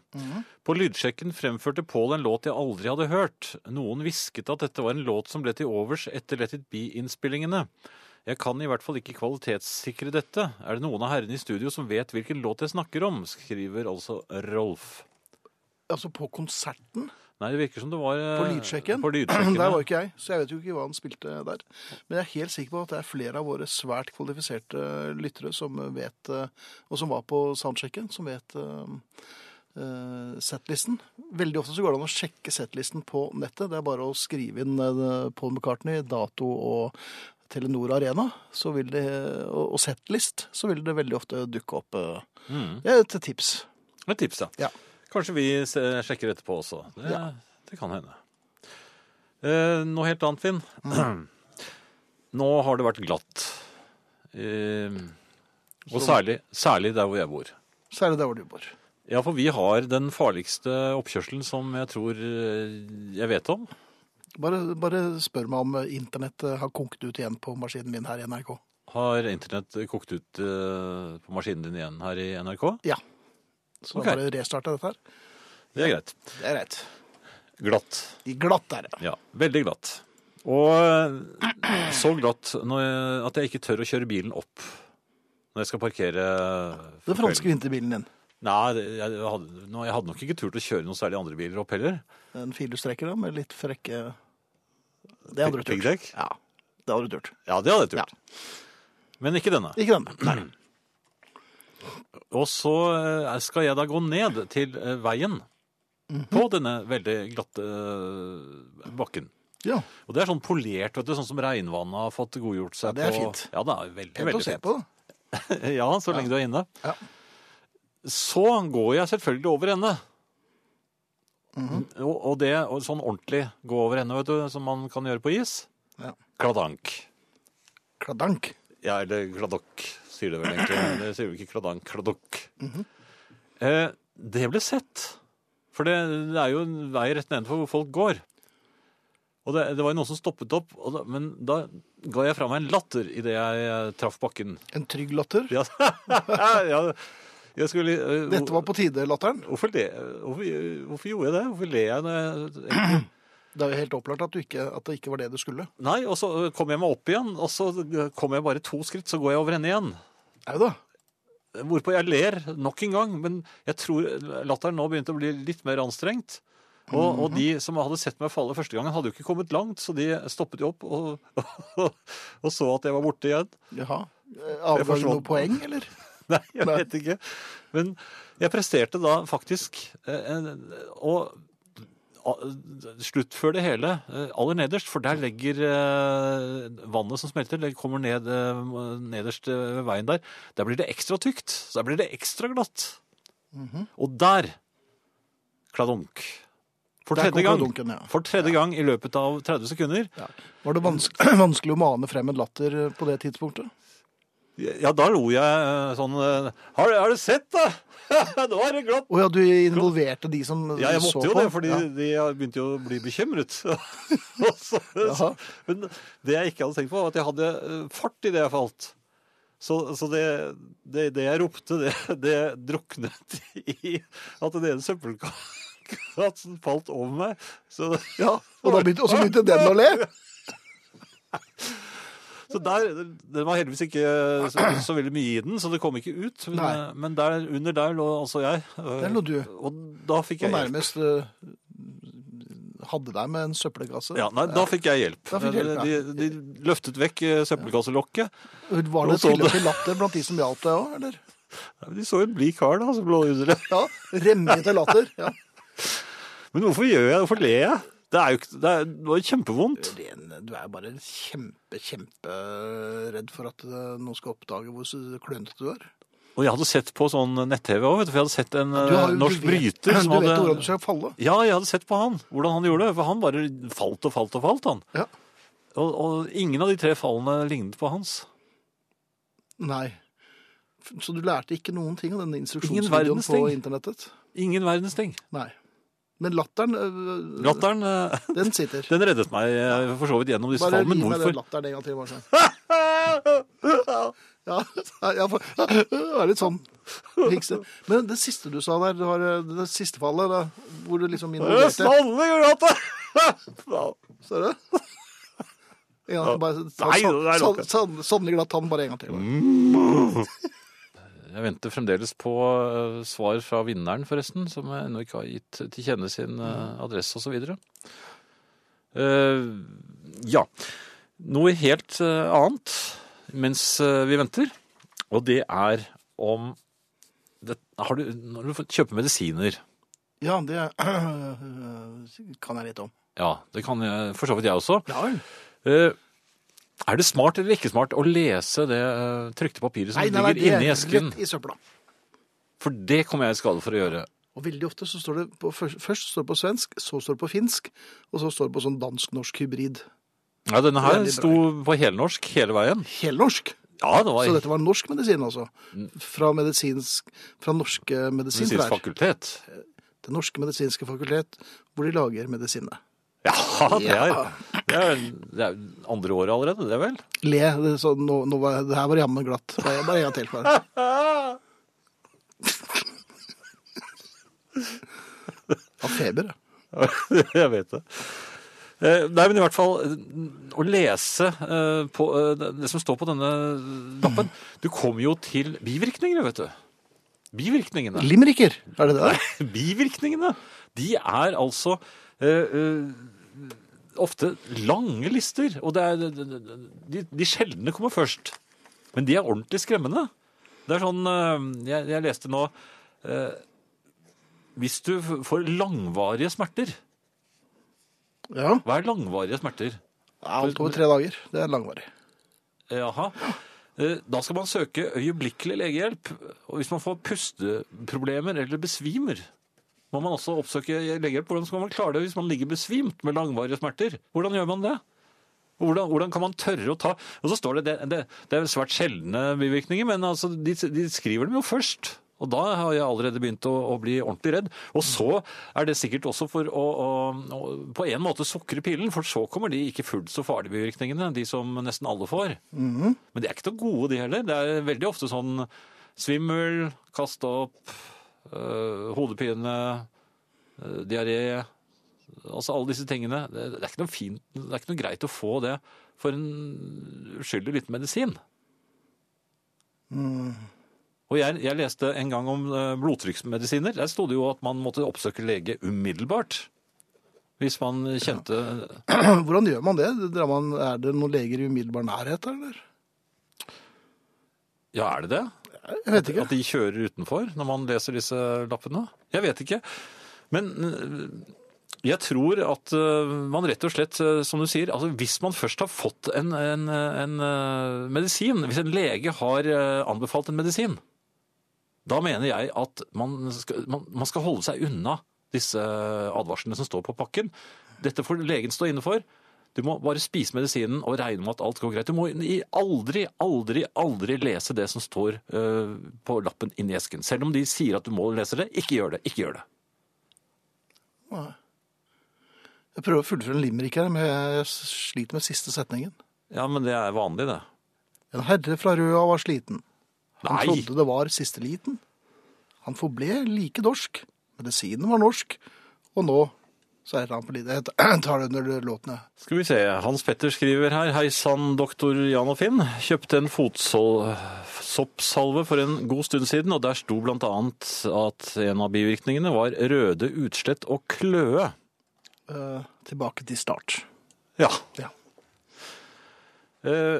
På lydsjekken fremførte Paul en låt jeg aldri hadde hørt. Noen hvisket at dette var en låt som ble til overs etter Let It Be-innspillingene. Jeg kan i hvert fall ikke kvalitetssikre dette. Er det noen av herrene i studio som vet hvilken låt jeg snakker om? Skriver altså Rolf. Altså på konserten, Nei, det virker som det var eh, på lydsjekken. På <clears throat> lydsjekken, Der var ikke jeg, så jeg vet jo ikke hva han spilte der. Men jeg er helt sikker på at det er flere av våre svært kvalifiserte lyttere som vet, eh, og som var på soundsjekken, som vet eh, eh, setlisten. Veldig ofte så går det an å sjekke setlisten på nettet. Det er bare å skrive inn Paul McCartney, dato og Telenor Arena så vil det, og settlist, så vil det veldig ofte dukke opp. Mm. Det er et tips. Et tips, da. Ja. Kanskje vi sjekker etterpå også. Det, Ja. det kan hende. Eh, noe helt annet, Finn. Mm. Nå har det vært glatt. Eh, og særlig, særlig der hvor jeg bor. Er der hvor du bor. Ja, for vi har den farligste oppkjørselen som jeg tror eh, jeg vet om. Bare, bare spør meg om internett eh, har konket ut igjen på maskinen min her i NRK. Har internett kokt ut eh, på maskinen din igjen her i NRK? Så okay. da bare restarte dette her. Det er greit. Det er greit. Glatt. Glatt er det. Ja, veldig glatt. Og eh, så glatt at jeg ikke tør å kjøre bilen opp når jeg skal parkere. Den franske vinterbilen din. Nei, jeg hadde, jeg hadde nok ikke turt å kjøre noen særlig andre biler opp heller. En firehjulstrekker da, med litt frekke Det hadde du turt. Ja, det hadde du turt. Ja, det hadde jeg turt. Men ikke denne. Ikke denne. Nei. Og så eh, skal jeg da gå ned til veien veien -hmm. på denne veldig glatte eh, bakken. Ja, Og det er sånn polert, vet du, sånn som regnvannet har fått godgjort seg Ja, det er på. fint. Ja, det er veldig, helt å se fint. på. <laughs> Ja, så lenge du er inne. Ja. Så går jeg selvfølgelig over ende. Mhm. og, og det og sånn ordentlig gå over ende, vet du, som man kan gjøre på is. Ja. Kladank. Kladank. Ja, eller kladokk, sier det vel egentlig. <clears throat> Det sier vi ikke kladang, kladokk. Mhm. eh, det ble sett. For det, det er jo en vei rett nedenfor hvor folk går. Og det, det var jo noen som stoppet opp, og da, men da ga jeg fra meg en latter idet jeg eh, traff bakken. En trygg latter. Ja, <laughs> ja jeg skulle uh, Dette var på tide, latteren. Hvorfor, le, hvorfor, hvorfor gjorde jeg det? Hvorfor ler jeg når jeg egentlig <clears throat> Det er jo helt opplagt at, ikke, at det ikke var det du skulle. Nei, og så kom jeg meg opp igjen, og så kom jeg bare to skritt, så går jeg over ende igjen. Au da. Hvorpå jeg ler nok en gang, men jeg tror latteren nå begynte å bli litt mer anstrengt. Og, og de som hadde sett meg falle første gangen, hadde jo ikke kommet langt, så de stoppet jo opp og, <laughs> og så at jeg var borte igjen. Jaha. Avga du noe poeng, eller? <laughs> Nei, jeg Nei. vet ikke. Men jeg presterte da faktisk eh, å a- sluttfør det hele eh, aller nederst, for der legger eh, vannet som smelter, det kommer ned eh, nederst ved veien der. Der blir det ekstra tykt, så der blir det ekstra glatt. Og der, kladunk. For tredje, gang, dunken, ja. for tredje gang i løpet av 30 sekunder. Ja. Var det vanskelig, <clears throat> vanskelig å mane frem en latter på det tidspunktet? Ja, da lo jeg eh, sånn eh, Har, har du sett, da? <laughs> Nå er det glatt. Å ja, du involverte de som så på? Ja, jeg måtte jo på? det, fordi Ja. de begynte jo å bli bekymret. <laughs> så, så- Men det jeg ikke hadde tenkt på, var at jeg hadde eh, fart i det jeg falt. Så, så det, det, det jeg ropte, det, det druknet i at den ene søppelkassen falt over meg. Så, Ja, og da begynte, og så begynte den å le. <laughs> så der, Den var heldigvis ikke så, så veldig mye i den, så det kom ikke ut. Men, men der, under der lå altså jeg. Der lå du. Og da fikk jeg hjelp. nærmest eh, hadde deg med en søppelkasse. Ja, nei, Da fikk jeg hjelp. Fikk hjelp, ja. de, de løftet vekk eh, søppelkasselokket. Var det Og tilløp til latter blant de som hjalp deg òg, eller? Nei, De så en blid kar da, som lå under det. Ja, Remmete latter. Ja. <laughs> Men hvorfor gjør jeg det? Hvorfor ler jeg? Det er jo ikke, det, er, det var jo kjempevondt. Ren, du er bare kjempe, kjemperedd for at eh, noen skal oppdage hvor s- klønete du er. Og jeg hadde sett på sånn nett-TV òg, for jeg hadde sett en Du, har, eh, jo- norsk du vet, bryter <laughs> som du vet hvordan du skal falle. Ja, jeg hadde sett på han, hvordan han gjorde det. For han bare falt og falt og falt, han. Ja. Og, og ingen av de tre fallene lignet på hans. Nei. Så du lærte ikke noen ting av denne Ingen instruksjonsvideoen verdens på ting. internettet? Ingen verdens ting. Nei. Men latteren, øh, Latteren, øh, <laughs> den sitter. den reddet meg eh, for så vidt gjennom disse Bare fallene. gi meg den latteren en gang til. Bare sånn. <laughs> Ja, for, <laughs> det er litt sånn hikse. Men det siste du sa der, det var eh, det siste fallet, da, hvor du liksom involverte Sannelig latter! Ser du? En gang til, bare, Sannelig glatt tann, bare en gang til. bare. Jeg venter fremdeles på eh, svar fra vinneren, forresten, som ennå ikke har gitt til kjenne sin uh, adresse osv. Uh, ja. Noe helt eh, annet mens eh, vi venter, og det er om det, har du, Når du kjøper kjøpe medisiner Ja, det <clears throat> kan jeg litt om. Ja, det kan for så vidt jeg også. Ja vel. Eh, er det smart eller ikke smart å lese det eh, trykte papiret som Nei, nei, nei, ligger det inni er esken? rett i søpla. For det kommer jeg i skade for å gjøre. Og veldig ofte så står det på, først, står det på svensk, så står det på finsk, og så står det på sånn dansk-norsk hybrid. Ja, denne her sto på helnorsk hele veien. Helnorsk. Ja, det var Så dette var norsk medisin, altså. Fra, medisinsk, fra norske medisinsk medisintrær. fakultet. Det norske medisinske fakultet, hvor de lager medisinene. Ja, det er, Ja. Er, det er andre året allerede, det vel? Le. Det, sånn, nå, nå var, det her var jammen glatt. Bare, bare en gang til. Bare. Av feber, ja. <laughs> jeg vet det. Eh, Nei, men i hvert fall å lese eh, på eh, det som står på denne lappen Du kommer jo til bivirkninger, vet du. Bivirkningene. Limericker, er det det <laughs> Nei, Bivirkningene, de er altså eh, eh, ofte lange lister. Og det er, de, de sjeldne kommer først. Men de er ordentlig skremmende. Det er sånn eh, Jeg, jeg leste nå eh, Hvis du får langvarige smerter Ja. Hva er langvarige smerter? Alt over tre dager. Det er langvarig. Jaha. Eh, Da skal man søke øyeblikkelig legehjelp. Og hvis man får pusteproblemer eller besvimer, må man også oppsøke legehjelp. Hvordan skal man klare det hvis man ligger besvimt med langvarige smerter? Hvordan gjør man det? Hvordan, hvordan kan man tørre å ta Og så står det det, det, det er svært sjeldne bivirkninger, men altså, de, de skriver dem jo først. Og da har jeg allerede begynt å, å bli ordentlig redd. Og så er det sikkert også for å, å, å på en måte sukre pillen, for så kommer de ikke fullt så farlige bivirkningene, de som nesten alle får. Men de er ikke så gode, de heller. Det er veldig ofte sånn svimmel, kaste opp, hodepine, øh, diaré Altså alle disse tingene. Det, det, er fint, det er ikke noe greit å få det for en uskyldig liten medisin. Og jeg, jeg leste en gang om øh, blodtrykksmedisiner. Der sto det jo at man måtte oppsøke lege umiddelbart. Hvis man kjente <clears throat> Hvordan gjør man det? Drar man, er det noen leger i umiddelbar nærhet? Eller? Ja, er det det? Jeg vet ikke. At de kjører utenfor når man leser disse lappene? Jeg vet ikke. Men øh, Jeg tror at øh, man rett og slett, øh, som du sier, altså hvis man først har fått en, en, en medisin, hvis en lege har anbefalt en medisin, da mener jeg at man skal, man, man skal holde seg unna disse advarslene som står på pakken. Dette får legen stå inne for. Du må bare spise medisinen og regne med at alt går greit. Du må aldri, aldri, aldri lese det som står øh, på lappen inni esken. Selv om de sier at du må lese det, ikke gjør det. Ikke gjør det. Nei. Jeg prøver å fullføre en limerick her, men jeg sliter med siste setningen. Ja, men det er vanlig, det. En herre fra Røa var sliten. Han Nei. trodde det var siste liten. Han forble like dorsk. Medisinen var norsk. Og nå seier han på. Jeg tar det under låtene. Skal vi se, Hans Petter skriver her, Hei sann, doktor Jan og Finn. Kjøpte en fotsoppsalve for en god stund siden, og der sto blant annet at en av bivirkningene var røde utslett og kløe. Eh, tilbake til start. Ja. Ja. Eh,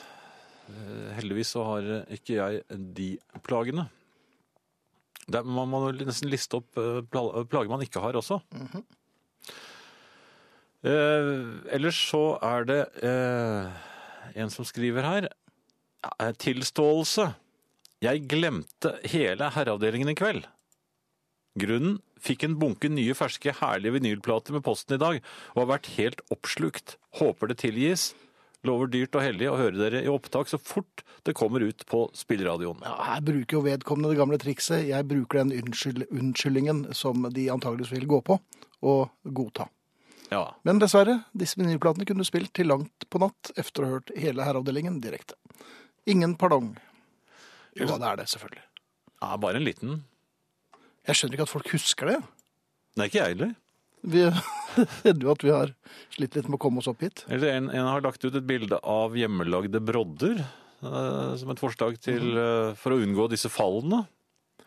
<clears throat> heldigvis så har ikke jeg de plagene. Det, er- man må nesten liste opp eh, plager man ikke har også. Eh, ellers så er det eh, en som skriver her. eh, Tilståelse. Jeg glemte hele herreavdelingen i kveld. Grunnen fikk en bunke nye, ferske, herlige vinylplater med posten i dag, og har vært helt oppslukt. Håper det tilgis. Lover dyrt og hellig å høre dere i opptak så fort det kommer ut på spilleradioen. Ja, her bruker jo vedkommende det gamle trikset. Jeg bruker den unnskyld, unnskyldningen som de antageligvis vil gå på, og godta. Ja. Men dessverre, disse vinylplatene kunne du spilt til langt på natt efter å ha hørt hele herreavdelingen direkte. Ingen pardong. Jo, det er det, selvfølgelig. ja, bare en liten. Jeg skjønner ikke at folk husker det. Nei, ikke jeg heller. Vi <laughs> hender jo at vi har slitt litt med å komme oss opp hit. Eller en, en har lagt ut et bilde av hjemmelagde brodder eh, som et forslag til, eh, for å unngå disse fallene.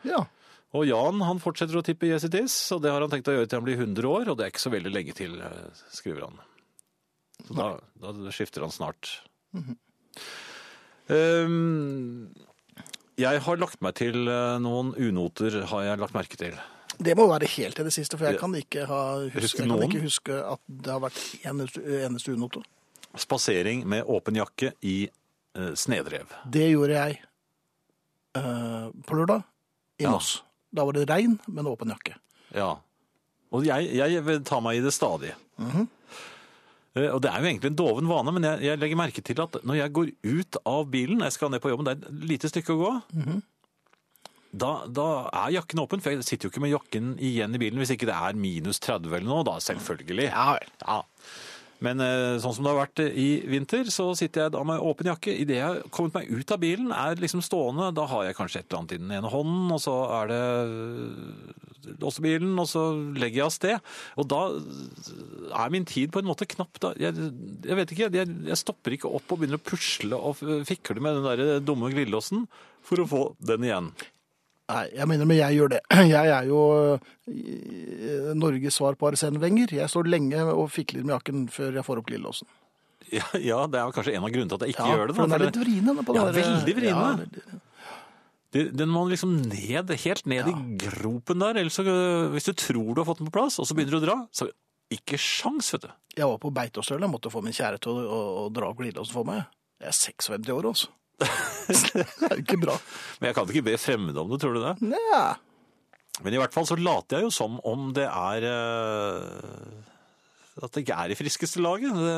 Ja. Og Jan han fortsetter å tippe yes it is, og det har han tenkt å gjøre til han blir 100 år, og det er ikke så veldig lenge til, eh, skriver han. Så da, da skifter han snart. um, jeg har lagt meg til eh, noen unoter, har jeg lagt merke til. Det må være helt til det siste, for jeg kan ikke, ha, huske, jeg kan ikke huske at det har vært eneste, eneste unote. Spasering med åpen jakke i uh, snedrev. Det gjorde jeg uh, på lørdag i Ja. Da var det regn, men åpen jakke. Ja. Og jeg, jeg ta meg i det stadig. Mm -hmm. Og det er jo egentlig en doven vane, men jeg, jeg legger merke til at når jeg går ut av bilen, jeg skal ned på jobben, det er et lite stykke å gå, Mhm. da, da er jakken åpen, for jeg sitter jo ikke med jakken igjen i bilen hvis ikke det er minus 30 eller noe, da selvfølgelig. Ja. Ja. Men eh, sånn som det har vært eh, i vinter, så sitter jeg da med åpen jakke. Idet jeg har kommet meg ut av bilen, er liksom stående, da har jeg kanskje et eller annet i den ene hånden, og så er det øh, bilen, og så legger jeg av sted. Og da er min tid på en måte knapp. Jeg, jeg vet ikke, jeg, jeg stopper ikke opp og begynner å pusle og fikle med den der dumme glidelåsen for å få den igjen. Nei, jeg mener, men jeg gjør det. <clears throat> Jeg er jo eh, Norges svar på Arsen Wenger. Jeg står lenge og fikler med jakken før jeg får opp glidelåsen. Ja, ja, det er kanskje en av grunnene til at jeg ikke Ja, gjør det. for den er litt vrien. på Ja, der- veldig vrien, Ja, veldig. Det- Den må liksom ned, helt ned i gropen der. Ellers så, hvis du tror du har fått den på plass, og så begynner du å dra, så ikke sjans, vet du. Jeg var på Beitostølen. Jeg måtte få min kjære til å, å, å dra opp glidelåsen for meg. Jeg er 56 år, altså. Det er jo ikke bra. Men jeg kan ikke be fremmede om det, tror du det? Nei. Men i hvert fall så later jeg jo som om det er uh, At det ikke er i friskeste laget. Det,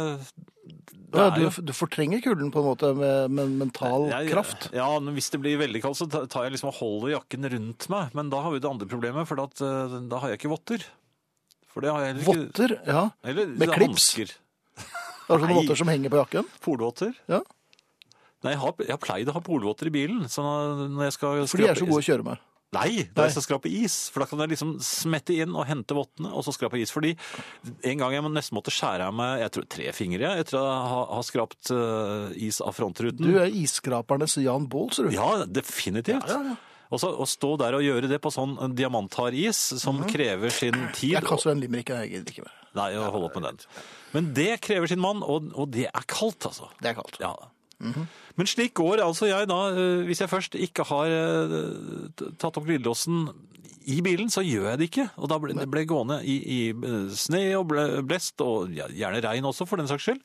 det Ja, du, du fortrenger kulden på en måte med, med mental Jeg- kraft. Ja, men hvis det blir veldig kaldt, så tar jeg liksom og holder jakken rundt meg. Men da har vi det andre problemet, for at, uh, da har jeg ikke votter. For det har jeg ikke. Votter, ja. Eller Med klips? hansker. Det er sånne votter som henger på jakken. Polvotter. Ja. Nei, jeg har, jeg har pleid å ha polvotter i bilen. Så når jeg skal For de er så gode å kjøre med. Nei, da jeg skal skrape is. For da kan jeg liksom smette inn og hente vottene, og så skrape is. Fordi en gang jeg nesten måtte skjære av meg jeg tror, tre fingre etter å ha, ha skrapt uh, is av frontruten. Du er isskrapernes Jan Baals, du. Ja, definitivt. Ja, ja. ja. Og så å stå der og gjøre det på sånn diamanthard is, som krever sin tid. Jeg kaster en limerick, jeg gidder ikke mer. Nei, holder opp med den. Men det krever sin mann, og, og det er kaldt, altså. Det er kaldt. Ja. Men slik går altså jeg da, eh, hvis jeg først ikke har eh, tatt opp glidelåsen i bilen så gjør jeg det ikke. Og da ble det ble gående i, i eh, sne og ble, blest, og gjerne regn også, for den saks skyld.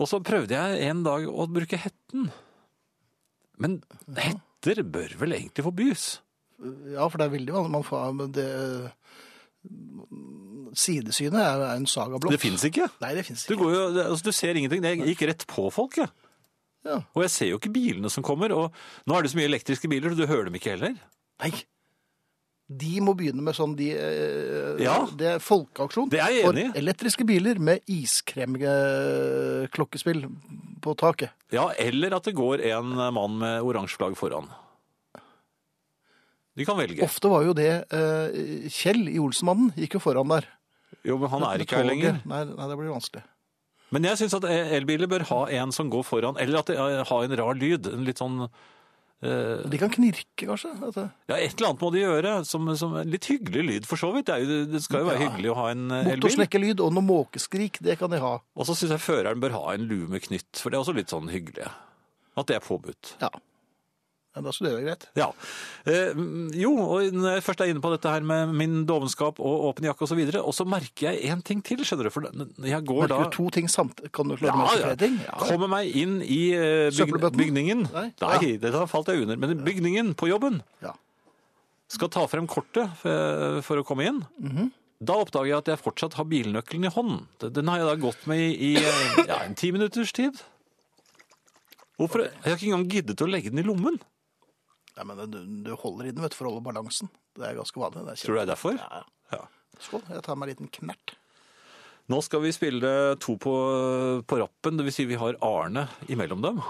Og så prøvde jeg en dag å bruke hetten. Men hetter bør vel egentlig forbys? Ja, for det er veldig vanlig. Man får, det, sidesynet er en saga blått. Det fins ikke. Nei, det fins Du, ikke. går jo, altså, du ser ingenting. Jeg gikk rett på folk, jeg. Ja. Og jeg ser jo ikke bilene som kommer. Og nå er det så mye elektriske biler, så du hører dem ikke heller. Nei. De må begynne med sånn de, eh, Ja. Det er folkeaksjon Det er jeg enig i. for elektriske biler med iskremklokkespill på taket. Ja, eller at det går en mann med oransje flagg foran. De kan velge. Ofte var jo det eh, Kjell i Olsenmannen gikk jo foran der. Jo, men han er ikke her lenger. Nei, nei, det blir vanskelig. Men jeg syns at elbiler bør ha en som går foran, eller at det eh, har en rar lyd. En litt sånn eh, De kan knirke, kanskje. At Ja, et eller annet må de gjøre. Som, som litt hyggelig lyd, for så vidt. Det, er jo, det skal jo være Ja. hyggelig å ha en eh, elbil. Motorsnekkelyd og noe måkeskrik, det kan de ha. Og så syns jeg føreren bør ha en lue med knytt, for det er også litt sånn hyggelig. At det er påbudt. Ja. Ja da så det er greit. Ja. Eh, jo, og når jeg først er inne på dette her med min dovenskap og åpen jakke osv., og, så videre, og så merker jeg én ting til, skjønner du. For jeg går Merker da du to ting samt? Kan du klare Ja, med ja. flere ting? Ja. Kommer meg inn i eh, byg bygningen. Nei. Nei, det falt jeg under. Men i bygningen på jobben Ja. skal ta frem kortet for å komme inn. Mhm. Da oppdager jeg at jeg fortsatt har bilnøkkelen i hånden. Den har jeg da gått med i, i ja, en ti minutters tid. Hvorfor? Jeg har ikke engang giddet å legge den i lommen. Nei, men du, du holder i den vet du, for å holde balansen. Det er ganske vanlig. Det er Tror du det er derfor? Ja. Ja. Skål. Jeg tar meg en liten knert. Nå skal vi spille to på, på rappen, vil si vi har Arne imellom dem.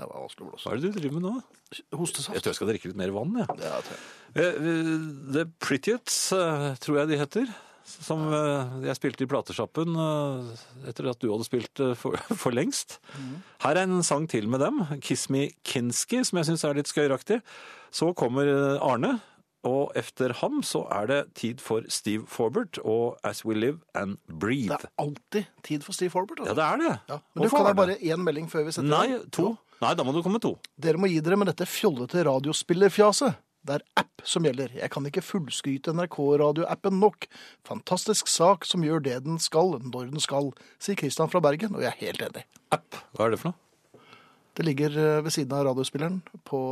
Det var vanskelig Blås. Hva er det du driver med nå? Jeg tror jeg skal drikke litt mer vann, jeg. Ja, tror jeg. Eh, The Prettiets, eh, tror jeg de heter. Som eh, jeg spilte i platesjappen eh, etter at du hadde spilt eh, for, <laughs> for lengst. Her er en sang til med dem, Kiss Me Kinski, som jeg syns er litt skøyeraktig. Så kommer Arne, og efter ham så er det tid for Steve Forbert og As We Live and Breathe. Det er alltid tid for Steve Forbert. Ja, Altså. det er det. Ja. Men du, kan ha bare én melding før vi setter i Nei, to. Nei, da må du komme med to. Dere må gi dere med dette fjollete radiospillerfjaset. Det er app som gjelder. Jeg kan ikke fullskryte NRK-radioappen nok. Fantastisk sak som gjør det den skal, når den skal, sier Kristian fra Bergen, og jeg er helt enig. App, hva er det for noe? Det ligger eh, ved siden av radiospilleren på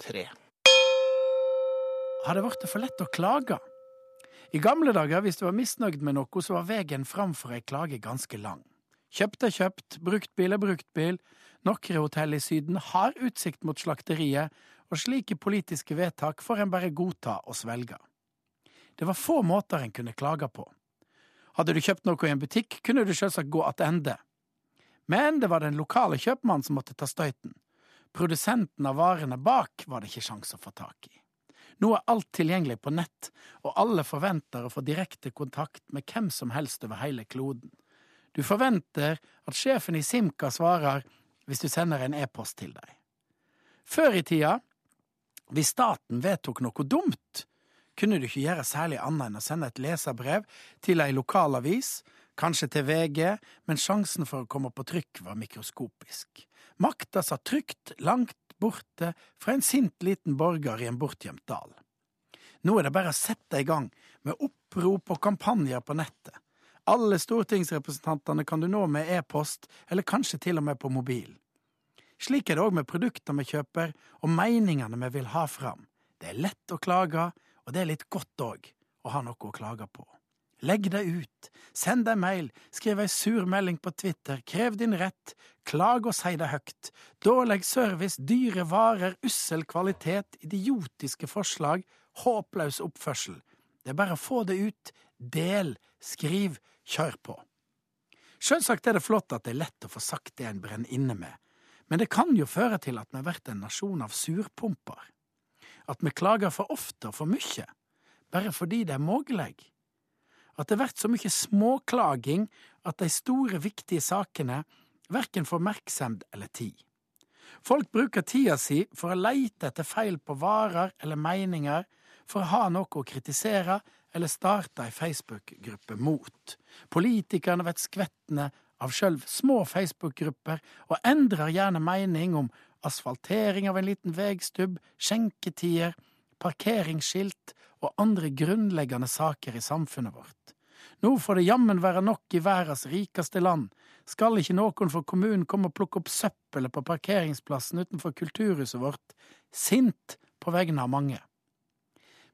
tre. har det blitt for lett å klage. I gamle dager, hvis du var misnøyd med noe, så var veien fram for ei klage ganske lang. Kjøpt er kjøpt, bruktbil er bruktbil. Nokre hotell i Syden har utsikt mot slakteriet, og slike politiske vedtak får en bare godta og svelge. Det var få måter en kunne klage på. Hadde du kjøpt noe i en butikk, kunne du selvsagt gå attende. Men det var den lokale kjøpmannen som måtte ta støyten. Produsenten av varene bak var det ikke sjans å få tak i. Nå er alt tilgjengelig på nett, og alle forventer å få direkte kontakt med hvem som helst over hele kloden. Du forventer at sjefen i Simka svarer hvis du sender en e-post til deg. Før i tida, hvis staten vedtok noe dumt, kunne du ikke gjøre særlig annet enn å sende et leserbrev til ei lokalavis, kanskje til VG, men sjansen for å komme på trykk var mikroskopisk. Makta satt trygt langt borte fra en sint liten borger i en bortgjemt dal. Nå er det bare å sette i gang med opprop og kampanjer på nettet. Alle stortingsrepresentantene kan du nå med e-post, eller kanskje til og med på mobil. Slik er det òg med produkter vi kjøper, og meningene vi vil ha fram. Det er lett å klage, og det er litt godt òg, å ha noe å klage på. Legg deg ut, send deg mail, skriv ei sur melding på Twitter, krev din rett, klag og si det høyt, Dårlig service, dyre varer, ussel kvalitet, idiotiske forslag, håpløs oppførsel. Det er bare å få det ut, del, skriv, kjør på. Sjølsagt er det flott at det er lett å få sagt det en brenner inne med, men det kan jo føre til at vi blir en nasjon av surpumper. At vi klager for ofte og for mye, bare fordi det er mulig. At det blir så mye småklaging at de store, viktige sakene verken får merksemd eller tid. Folk bruker tida si for å leite etter feil på varer eller meninger, for å ha noe å kritisere eller starte ei Facebook-gruppe mot. Politikerne blir skvettende av sjølv små Facebook-grupper og endrer gjerne mening om asfaltering av en liten vegstubb, skjenketider, parkeringsskilt og andre grunnleggende saker i samfunnet vårt. Nå får det jammen være nok i verdens rikeste land. Skal ikke noen fra kommunen komme og plukke opp søppelet på parkeringsplassen utenfor kulturhuset vårt, sint på vegne av mange.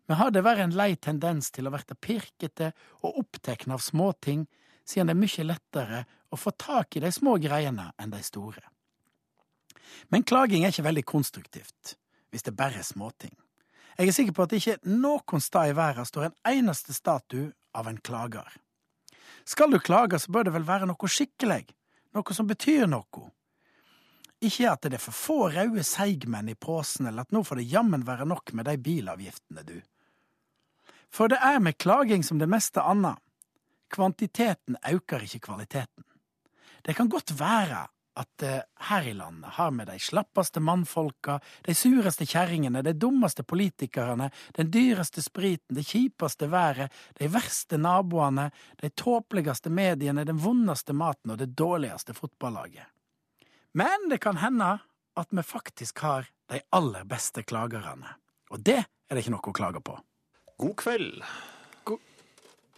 Vi har dessverre en lei tendens til å verte pirkete og opptekne av småting, siden det er mye lettere å få tak i de små greiene enn de store. Men klaging er ikke veldig konstruktivt, hvis det bare er småting. Jeg er sikker på at det ikke noen sted i verden står en eneste statue av en klager. Skal du klage, så bør det vel være noe skikkelig, noe som betyr noe. Ikke at det er for få røde seigmenn i posen, eller at nå får det jammen være nok med de bilavgiftene, du. For det er med klaging som det meste annet. Kvantiteten øker ikke kvaliteten. Det kan godt være at eh, her i landet har vi de slappeste mannfolka, de sureste kjerringene, de dummeste politikerne, den dyreste spriten, det kjipeste været, de verste naboene, de tåpeligste mediene, den vondeste maten og det dårligste fotballaget. Men det kan hende at vi faktisk har de aller beste klagerne. Og det er det ikke noe å klage på. God kveld.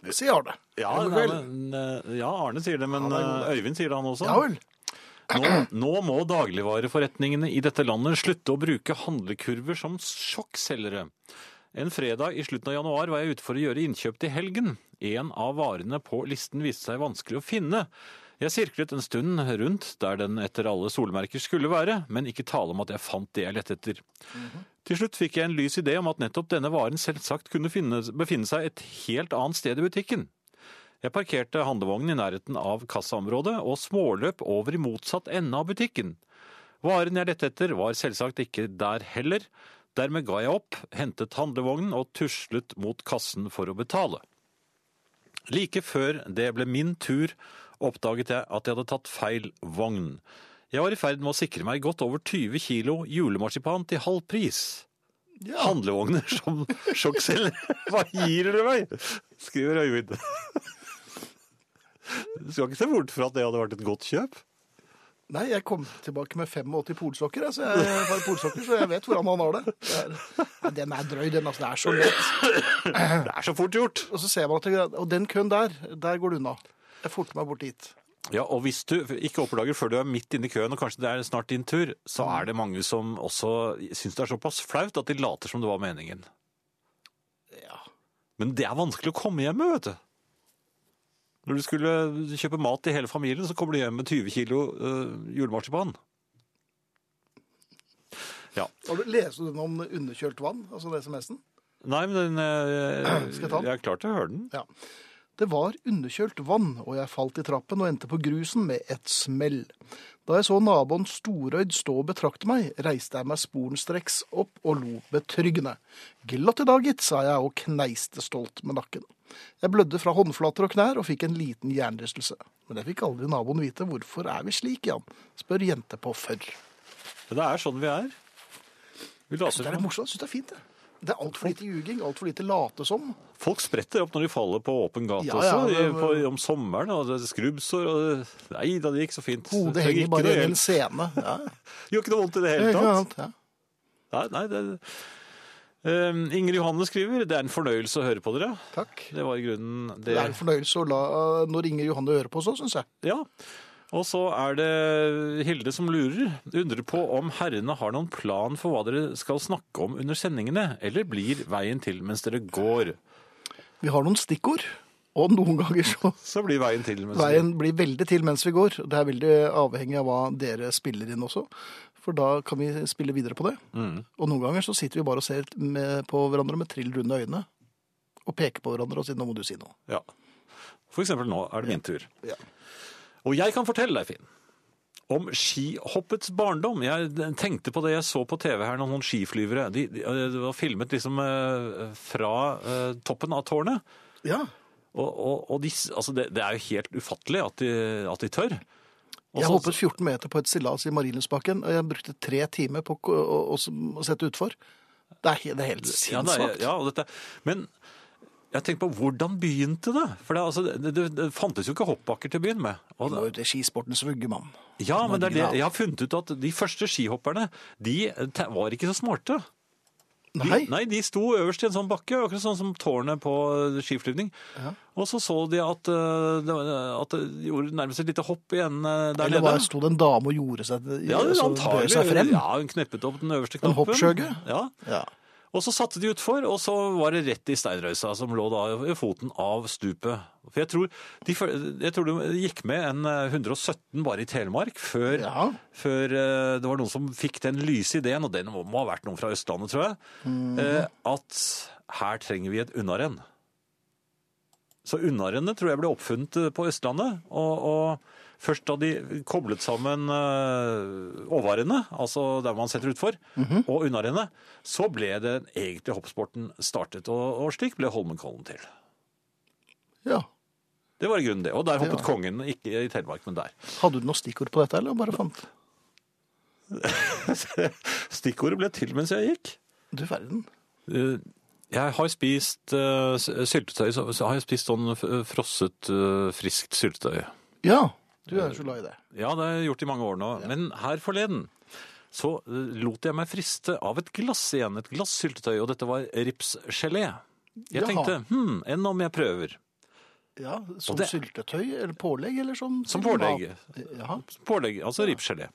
Det sier Arne. Ja, nei, men, eh, ja, Arne sier det, men eh, Øyvind sier det han også. Ja vel. Nå, nå må dagligvareforretningene i dette landet slutte å bruke handlekurver som sjokkselgere. En fredag i slutten av januar var jeg ute for å gjøre innkjøp til helgen. En av varene på listen viste seg vanskelig å finne. Jeg sirklet en stund rundt der den etter alle solmerker skulle være, men ikke tale om at jeg fant det jeg lette etter. Til slutt fikk jeg en lys idé om at nettopp denne varen selvsagt kunne finne, befinne seg et helt annet sted i butikken. Jeg parkerte handlevognen i nærheten av kassaområdet og småløp over i motsatt ende av butikken. Varen jeg lette etter var selvsagt ikke der heller. Dermed ga jeg opp, hentet handlevognen og tuslet mot kassen for å betale. Like før det ble min tur, oppdaget jeg at jeg hadde tatt feil vogn. Jeg var i ferd med å sikre meg godt over 20 kilo julemarsipan til halv pris. Ja. Handlevogner som sjokkselger. <laughs> Hva gir dere meg? Skriver Øyvind. Du skal ikke se bort fra at det hadde vært et godt kjøp. Nei, jeg kom tilbake med 85 polsokker, så jeg har polsokker, så jeg vet hvordan han har det. det er, ja, den er drøy, den. Altså, det er så lett. Det er så fort gjort. Og så ser man at det, og den køen der, der går du unna. Jeg forter meg bort dit. Ja, og hvis du ikke oppdager før du er midt inne i køen, og kanskje det er snart din tur, så er det mange som også syns det er såpass flaut at de later som det var meningen. Ja. Men det er vanskelig å komme hjem med, vet du. Når du skulle kjøpe mat til hele familien, så kommer du hjem med 20 kilo øh, julemarsipan. Ja. Har du lest den om underkjølt vann, altså den SMS-en? Nei, men den øh, jeg? Jeg er klar til å høre den. Ja. Det var underkjølt vann, og jeg falt i trappen og endte på grusen med et smell. Da jeg så naboen storøyd stå og betrakte meg, reiste jeg meg sporenstreks opp og lo betryggende. Glatt i dag, gitt, sa jeg og kneiste stolt med nakken. Jeg blødde fra håndflater og knær og fikk en liten hjernerystelse. Men jeg fikk aldri naboen vite hvorfor er vi slik, Jan, spør jente på førr. Det er sånn vi er. Vi Jeg synes det er morsomt, jeg synes det er fint, det. Det er altfor lite ljuging, altfor lite late som. Folk spretter opp når de faller på åpen gate Ja, ja, også, det- på, om sommeren. og det er Skrubbsår og det- Nei da, det gikk så fint. Hodet Det henger bare i en scene. <laughs> Ja, Gjør ikke noe vondt i det det hele tatt. ja. Nei, nei, det... Eh, Inger Johanne skriver det er en fornøyelse å høre på dere. Takk. Det var i grunnen det. Det er en fornøyelse å la når Inger Johanne hører på så, syns jeg. Ja. Og så er det Hilde som lurer. Undrer på om herrene har noen plan for hva dere skal snakke om under sendingene, eller blir veien til mens dere går? Vi har noen stikkord, og noen ganger så Så blir veien til mens Veien blir veldig til mens vi går. Det er veldig avhengig av hva dere spiller inn også. For da kan vi spille videre på det. Mm. Og noen ganger så sitter vi bare og ser med, på hverandre med trill runde øyne. Og peker på hverandre og sier 'nå må du si noe'. Ja. For eksempel nå er det min tur. Ja. Og jeg kan fortelle deg, Finn, om skihoppets barndom. Jeg tenkte på det jeg så på TV her, noen skiflyvere. De, de, de var filmet liksom eh, fra uh, toppen av tårnet. Ja. Og, og, og de, altså det, det er jo helt ufattelig at de, at de tør. Også, Jeg hoppet 14 meter på et stillas i Marienlydsbakken, og jeg brukte tre timer på å, å, å, sette utfor. Det er, det er helt Ja, sinnssvakt. ja, dette, men jeg tenker på hvordan begynte det? For det, altså, det, det, det fantes jo ikke hoppbakker til å begynne med. Og, det var jo det skisportens vuggemann. ja, men det er det, jeg har funnet ut at de første skihopperne, de var ikke så smarte. Nei. De, nei, de sto øverst i en sånn bakke, akkurat sånn som tårnet på skiflyvning. Ja. Og så så de at, eh, at det gjorde nærmest et lite hopp igjen eh, der Eller nede. bare sto det en dame og gjorde seg, Ja, antagelig. seg frem? Ja, hun kneppet opp den øverste knappen. En hoppskjøge? Ja. Ja. Og så satte de utfor, og så var det rett i steinrøysa som lå da i foten av stupet. For jeg tror, de, jeg tror det gikk med en eh, 117 bare i Telemark før, Ja. før eh, det var noen som fikk den lyse ideen, og den må må ha vært noen fra Østlandet, tror jeg, mm. at her trenger vi et unnarenn. Så unnarennet tror jeg ble oppfunnet eh, på Østlandet, og, og først da de koblet sammen uh, åvarene, altså der man setter utfor, og unnarennet, så ble den egentlige hoppsporten startet, og, og slik ble Holmenkollen til. ja. Det var grunnen det, og der hoppet Ja. kongen, ikke i Telemark, men der. Hadde du noe stikkord på dette, eller bare fant <laughs> Stikkordet ble til mens jeg gikk. Du verden. Eh, Jeg har spist uh, syltetøy, så så har jeg spist sånn frosset, uh, friskt syltetøy. Ja, du er så glad i det. Ja, det har jeg gjort i mange år nå. Men her forleden så eh, lot jeg meg friste av et glass igjen, et glass syltetøy, og dette var ripsgelé. Jeg Jaha. tenkte, hm, enn om jeg prøver? Ja, Som det- syltetøy eller pålegg, eller som Som pålegg. Jaha. Pålegg, altså ripsgelé.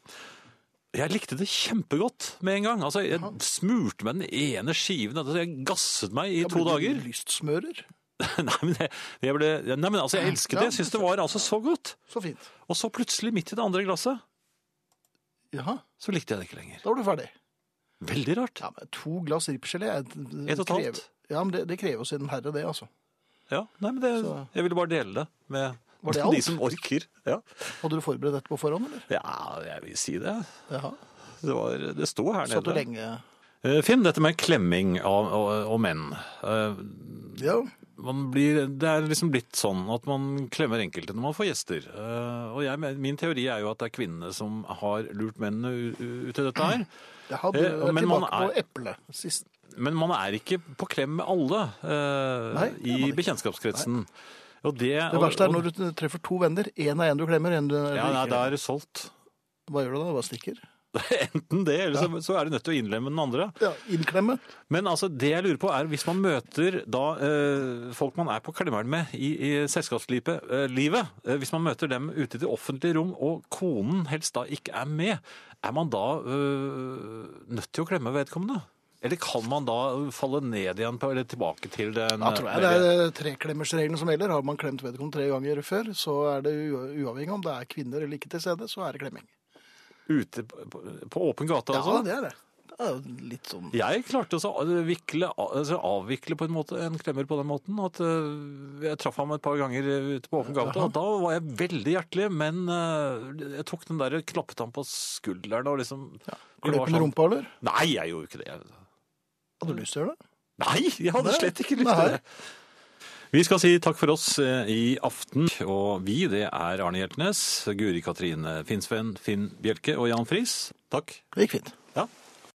Jeg likte det kjempegodt med en gang. Altså, jeg smurte meg den ene skiven, altså, jeg gasset meg i Ja, to dager. Lystsmører. <laughs> nei, men jeg, jeg ble, nei, men altså, jeg elsket det. Jeg syntes det var altså så godt. Så fint. Og så plutselig, midt i det andre glasset, Jaha, så likte jeg det ikke lenger. da var du ferdig. Veldig rart. Ja, men To glass ripsgelé Et og et halvt. Ja, men det, det krever sin herre, det, altså. Ja, nei, men det, Så- jeg ville bare dele det med Var det <laughs> de som orker. Ja. Hadde du forberedt dette på forhånd, eller? ja, jeg vil si det. Jaha. Det, var, det sto her Satt du nede. lenge Eh, Finn, dette med klemming av, og, og menn. Eh, Ja. Man blir, det er liksom blitt sånn at man klemmer enkelte når man får gjester. Uh, og jeg, min teori er jo at det er kvinnene som har lurt mennene ut i dette her. Jeg hadde er men tilbake tilbake på er- eplet. Sist. Men man er ikke på klem med alle uh, Nei, er i ikke. bekjentskapskretsen. Det, Det verste er når du treffer to venner. Én er en du klemmer, en du Ja, nei, liker. da er det solgt. Hva gjør du da? Hva stikker? <laughs> Enten det, eller så, så er du nødt til å innlemme den andre. Ja, Innklemme. Men altså, det jeg lurer på er, hvis man møter da eh, folk man er på klemmeren med i, i selskapslivet, eh, livet, eh, hvis man møter dem ute i det offentlige rom, og konen helst da ikke er med, er man da eh, nødt til å klemme vedkommende? Eller kan man da falle ned igjen på, eller tilbake til den Da tror jeg det er treklemmersregelen som gjelder. Har man klemt vedkommende tre ganger før, så er det uavhengig om det er kvinner eller ikke til stede, så er det klemming. Ute på, på, åpen gate, Ja, altså? det er det. Det er jo litt sånn Jeg klarte å vikle, altså avvikle på en måte en klemmer på den måten. At øh, jeg traff ham et par ganger ute på åpen gate. Og Da var jeg veldig hjertelig, men øh, jeg tok den der, klappet ham på skulderen og liksom ja. Kløp med sånn- rumpa, eller? Nei, jeg gjorde ikke det. Hadde du lyst til å gjøre det? Nei, jeg hadde slett ikke lyst til det. Vi skal si takk for oss eh, i aften, og vi, det er Arne Hjeltnes, Guri Katrine Finnsveen, Finn Bjelke og Jan Friis. Takk. Det gikk fint.